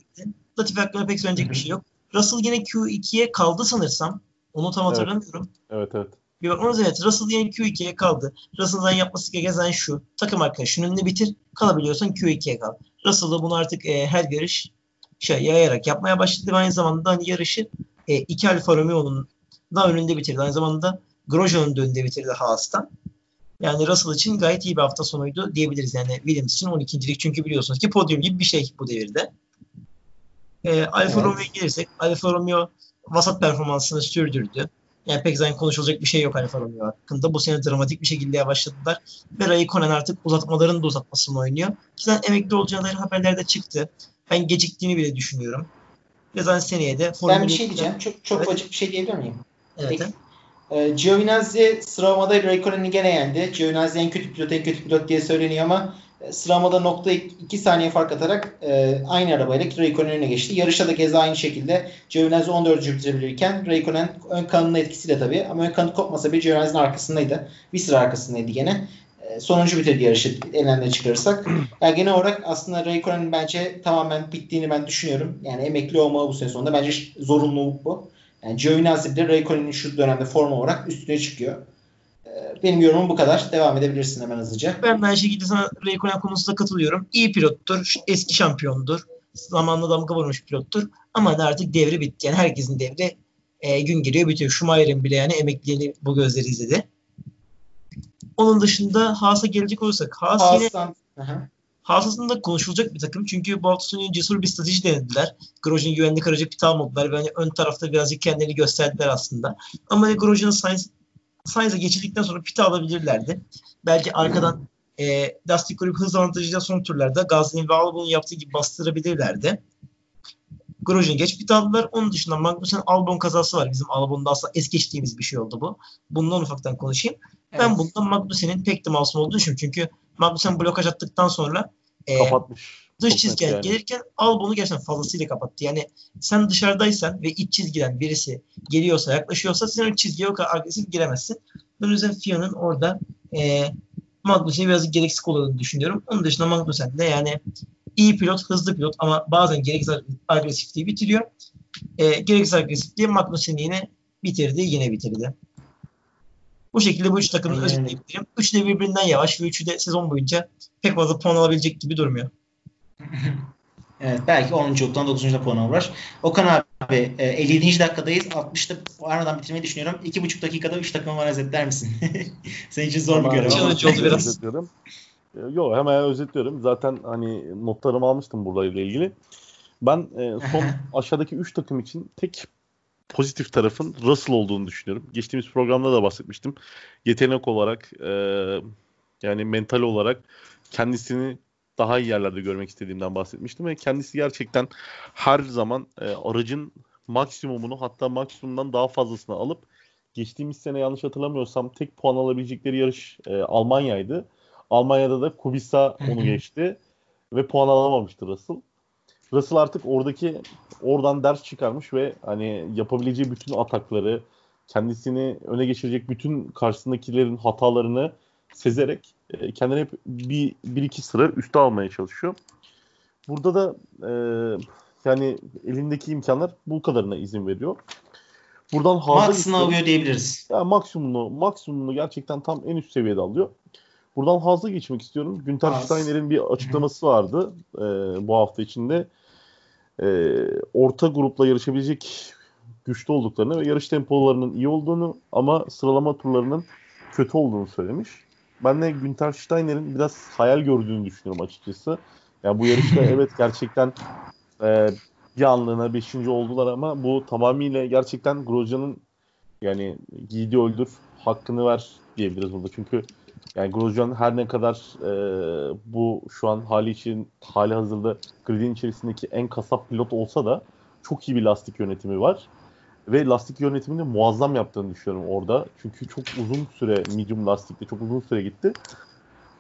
Latifi hakkında pek söyleyecek bir şey yok. Russell yine Q2'ye kaldı sanırsam. Onu tam hatırlamıyorum. Evet evet. Bir bakmanız evet Russell yine Q2'ye kaldı. Russell'dan yapması gereken şu. Takım arkadaşının önüne bitir. Kalabiliyorsan Q2'ye kal. Russell'da bunu artık e, her yarış şey yayarak yapmaya başladı. Aynı zamanda hani yarışı e, iki Alfa Romeo'nun da önünde bitirdi. Aynı zamanda Grosjean'ın da önünde bitirdi Haas'tan. Yani Russell için gayet iyi bir hafta sonuydu diyebiliriz. Yani Williams için 12.lik çünkü biliyorsunuz ki podyum gibi bir şey bu devirde. E, Alfa evet. Romeo'ya gelirsek Alfa Romeo vasat performansını sürdürdü. Yani pek zaten konuşulacak bir şey yok Alfa Romeo hakkında. Bu sene dramatik bir şekilde yavaşladılar. Ve Raikkonen artık uzatmaların da uzatmasını oynuyor. Ki zaten emekli olacağı dair haberlerde çıktı. Ben geciktiğini bile düşünüyorum. Ve zaten seneye de Ben bir şey diyeceğim. Çok çok evet. bir şey diyebilir miyim? Evet. E, Giovinazzi sıralamada Raikkonen'i gene yendi. Giovinazzi en kötü pilot en kötü pilot diye söyleniyor ama sıralamada nokta 2 saniye fark atarak e, aynı arabayla Raikkonen öne geçti. Yarışta da keza aynı şekilde Giovinazzi 14. bitirebilirken Raikkonen ön kanının etkisiyle tabii ama ön kanı kopmasa bir Giovinazzi'nin arkasındaydı. Bir sıra arkasındaydı gene. E, sonuncu bitirdi yarışı elinden çıkarırsak. Yani genel olarak aslında Raikkonen'in bence tamamen bittiğini ben düşünüyorum. Yani emekli olmalı bu sene sonunda. Bence zorunluluk bu. Yani Giovinazzi bile Raikkonen'in şu dönemde form olarak üstüne çıkıyor. Benim yorumum bu kadar. Devam edebilirsin hemen hızlıca. Ben de aynı şekilde sana Raikkonen konusunda katılıyorum. İyi pilottur. Eski şampiyondur. Zamanla damga vurmuş pilottur. Ama artık devri bitti. Yani herkesin devri e, gün giriyor bitiyor. Schumacher'in bile yani emekliliğini bu gözleri izledi. Onun dışında Haas'a gelecek olursak Haas Haas'tan, yine Haas'ın konuşulacak bir takım. Çünkü bu hafta sonu cesur bir strateji denediler. Grosjean güvenlik aracı pit almadılar. Ve hani ön tarafta birazcık kendilerini gösterdiler aslında. Ama hani Grosjean'ın Sainz, Sainz'a geçildikten sonra pit alabilirlerdi. Belki arkadan e, lastik grup hız avantajıyla son turlarda Gasly'nin ve Albon'un yaptığı gibi bastırabilirlerdi. Grosjean geç pit aldılar. Onun dışında Magnussen Albon kazası var. Bizim Albon'da aslında es geçtiğimiz bir şey oldu bu. Bundan ufaktan konuşayım. Evet. Ben bundan Magnussen'in pek de masum olduğunu düşünüyorum. Çünkü Magnussen blokaj attıktan sonra e, kapatmış. Dış çizgiden yani. gelirken Albon'u gerçekten fazlasıyla kapattı. Yani sen dışarıdaysan ve iç çizgiden birisi geliyorsa, yaklaşıyorsa sen o çizgiye o kadar agresif giremezsin. Ben o yüzden Fia'nın orada e, Magnussen'i biraz gereksiz kullandığını düşünüyorum. Onun dışında Magnussen de yani iyi pilot, hızlı pilot ama bazen gereksiz agresifliği bitiriyor. E, gereksiz agresifliği Magnussen'i yine bitirdi, yine bitirdi. Bu şekilde bu üç takımın özetleyebilirim. Üçü de birbirinden yavaş ve üçü de sezon boyunca pek fazla puan alabilecek gibi durmuyor. Evet belki 10.luktan 9. puan alırlar. Okan abi 57. E, dakikadayız. 60'ta aradan bitirmeyi düşünüyorum. 2,5 dakikada 3 takım var özetler misin? Senin için zor bir görev ama. oldu biraz. Özetliyorum. E, yok hemen özetliyorum. Zaten hani notlarımı almıştım burayla ilgili. Ben e, son aşağıdaki 3 takım için tek pozitif tarafın Russell olduğunu düşünüyorum. Geçtiğimiz programda da bahsetmiştim. Yetenek olarak e, yani mental olarak kendisini daha iyi yerlerde görmek istediğimden bahsetmiştim ve kendisi gerçekten her zaman e, aracın maksimumunu hatta maksimumdan daha fazlasını alıp geçtiğimiz sene yanlış hatırlamıyorsam tek puan alabilecekleri yarış e, Almanya'ydı. Almanya'da da Kubica onu geçti ve puan alamamıştı Russell. Russell artık oradaki oradan ders çıkarmış ve hani yapabileceği bütün atakları kendisini öne geçirecek bütün karşısındakilerin hatalarını sezerek e, kendini hep bir, bir iki sıra üste almaya çalışıyor. Burada da e, yani elindeki imkanlar bu kadarına izin veriyor. Buradan Maksimum alıyor diyebiliriz. Ya maksimumunu, maksimumunu gerçekten tam en üst seviyede alıyor. Buradan hızlı geçmek istiyorum. Günter Steiner'in bir açıklaması vardı e, bu hafta içinde. E, orta grupla yarışabilecek güçlü olduklarını ve yarış tempolarının iyi olduğunu ama sıralama turlarının kötü olduğunu söylemiş. Ben de Günter Steiner'in biraz hayal gördüğünü düşünüyorum açıkçası. Yani bu yarışta evet gerçekten e, bir anlığına 5. oldular ama bu tamamıyla gerçekten Grosjean'ın yani giydi öldür hakkını ver diyebiliriz burada. Çünkü yani Grosjean her ne kadar e, bu şu an hali için hali hazırda gridin içerisindeki en kasap pilot olsa da çok iyi bir lastik yönetimi var. Ve lastik yönetimini muazzam yaptığını düşünüyorum orada. Çünkü çok uzun süre medium lastikte çok uzun süre gitti.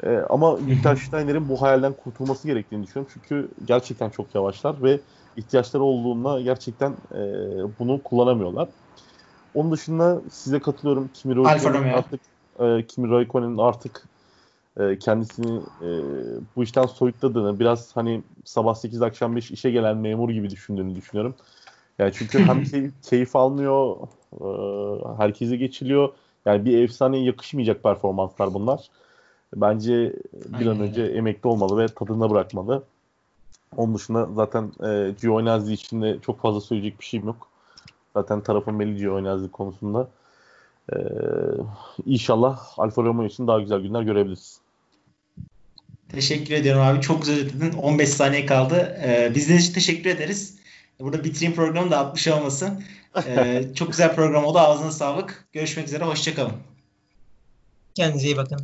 Ee, ama Günther Steiner'in bu hayalden kurtulması gerektiğini düşünüyorum. Çünkü gerçekten çok yavaşlar ve ihtiyaçları olduğunda gerçekten e, bunu kullanamıyorlar. Onun dışında size katılıyorum. Kimi Raikkonen'in artık e, Kimi Raikkonen'in artık e, kendisini e, bu işten soyutladığını, biraz hani sabah 8 akşam 5 işe gelen memur gibi düşündüğünü düşünüyorum. Yani çünkü hem keyif, keyif almıyor, e, herkese geçiliyor. Yani bir efsaneye yakışmayacak performanslar bunlar. Bence bir an önce emekli olmalı ve tadına bırakmalı. Onun dışında zaten e, Giovinazzi için de çok fazla söyleyecek bir şeyim yok. Zaten tarafın belli oynazlık konusunda. Ee, inşallah Alfa Romeo için daha güzel günler görebiliriz. Teşekkür ediyorum abi. Çok güzel ödedin. 15 saniye kaldı. Ee, bizden için teşekkür ederiz. Burada bitireyim programı da 60 olmasın. Ee, çok güzel program oldu. Ağzına sağlık. Görüşmek üzere. Hoşçakalın. Kendinize iyi bakın.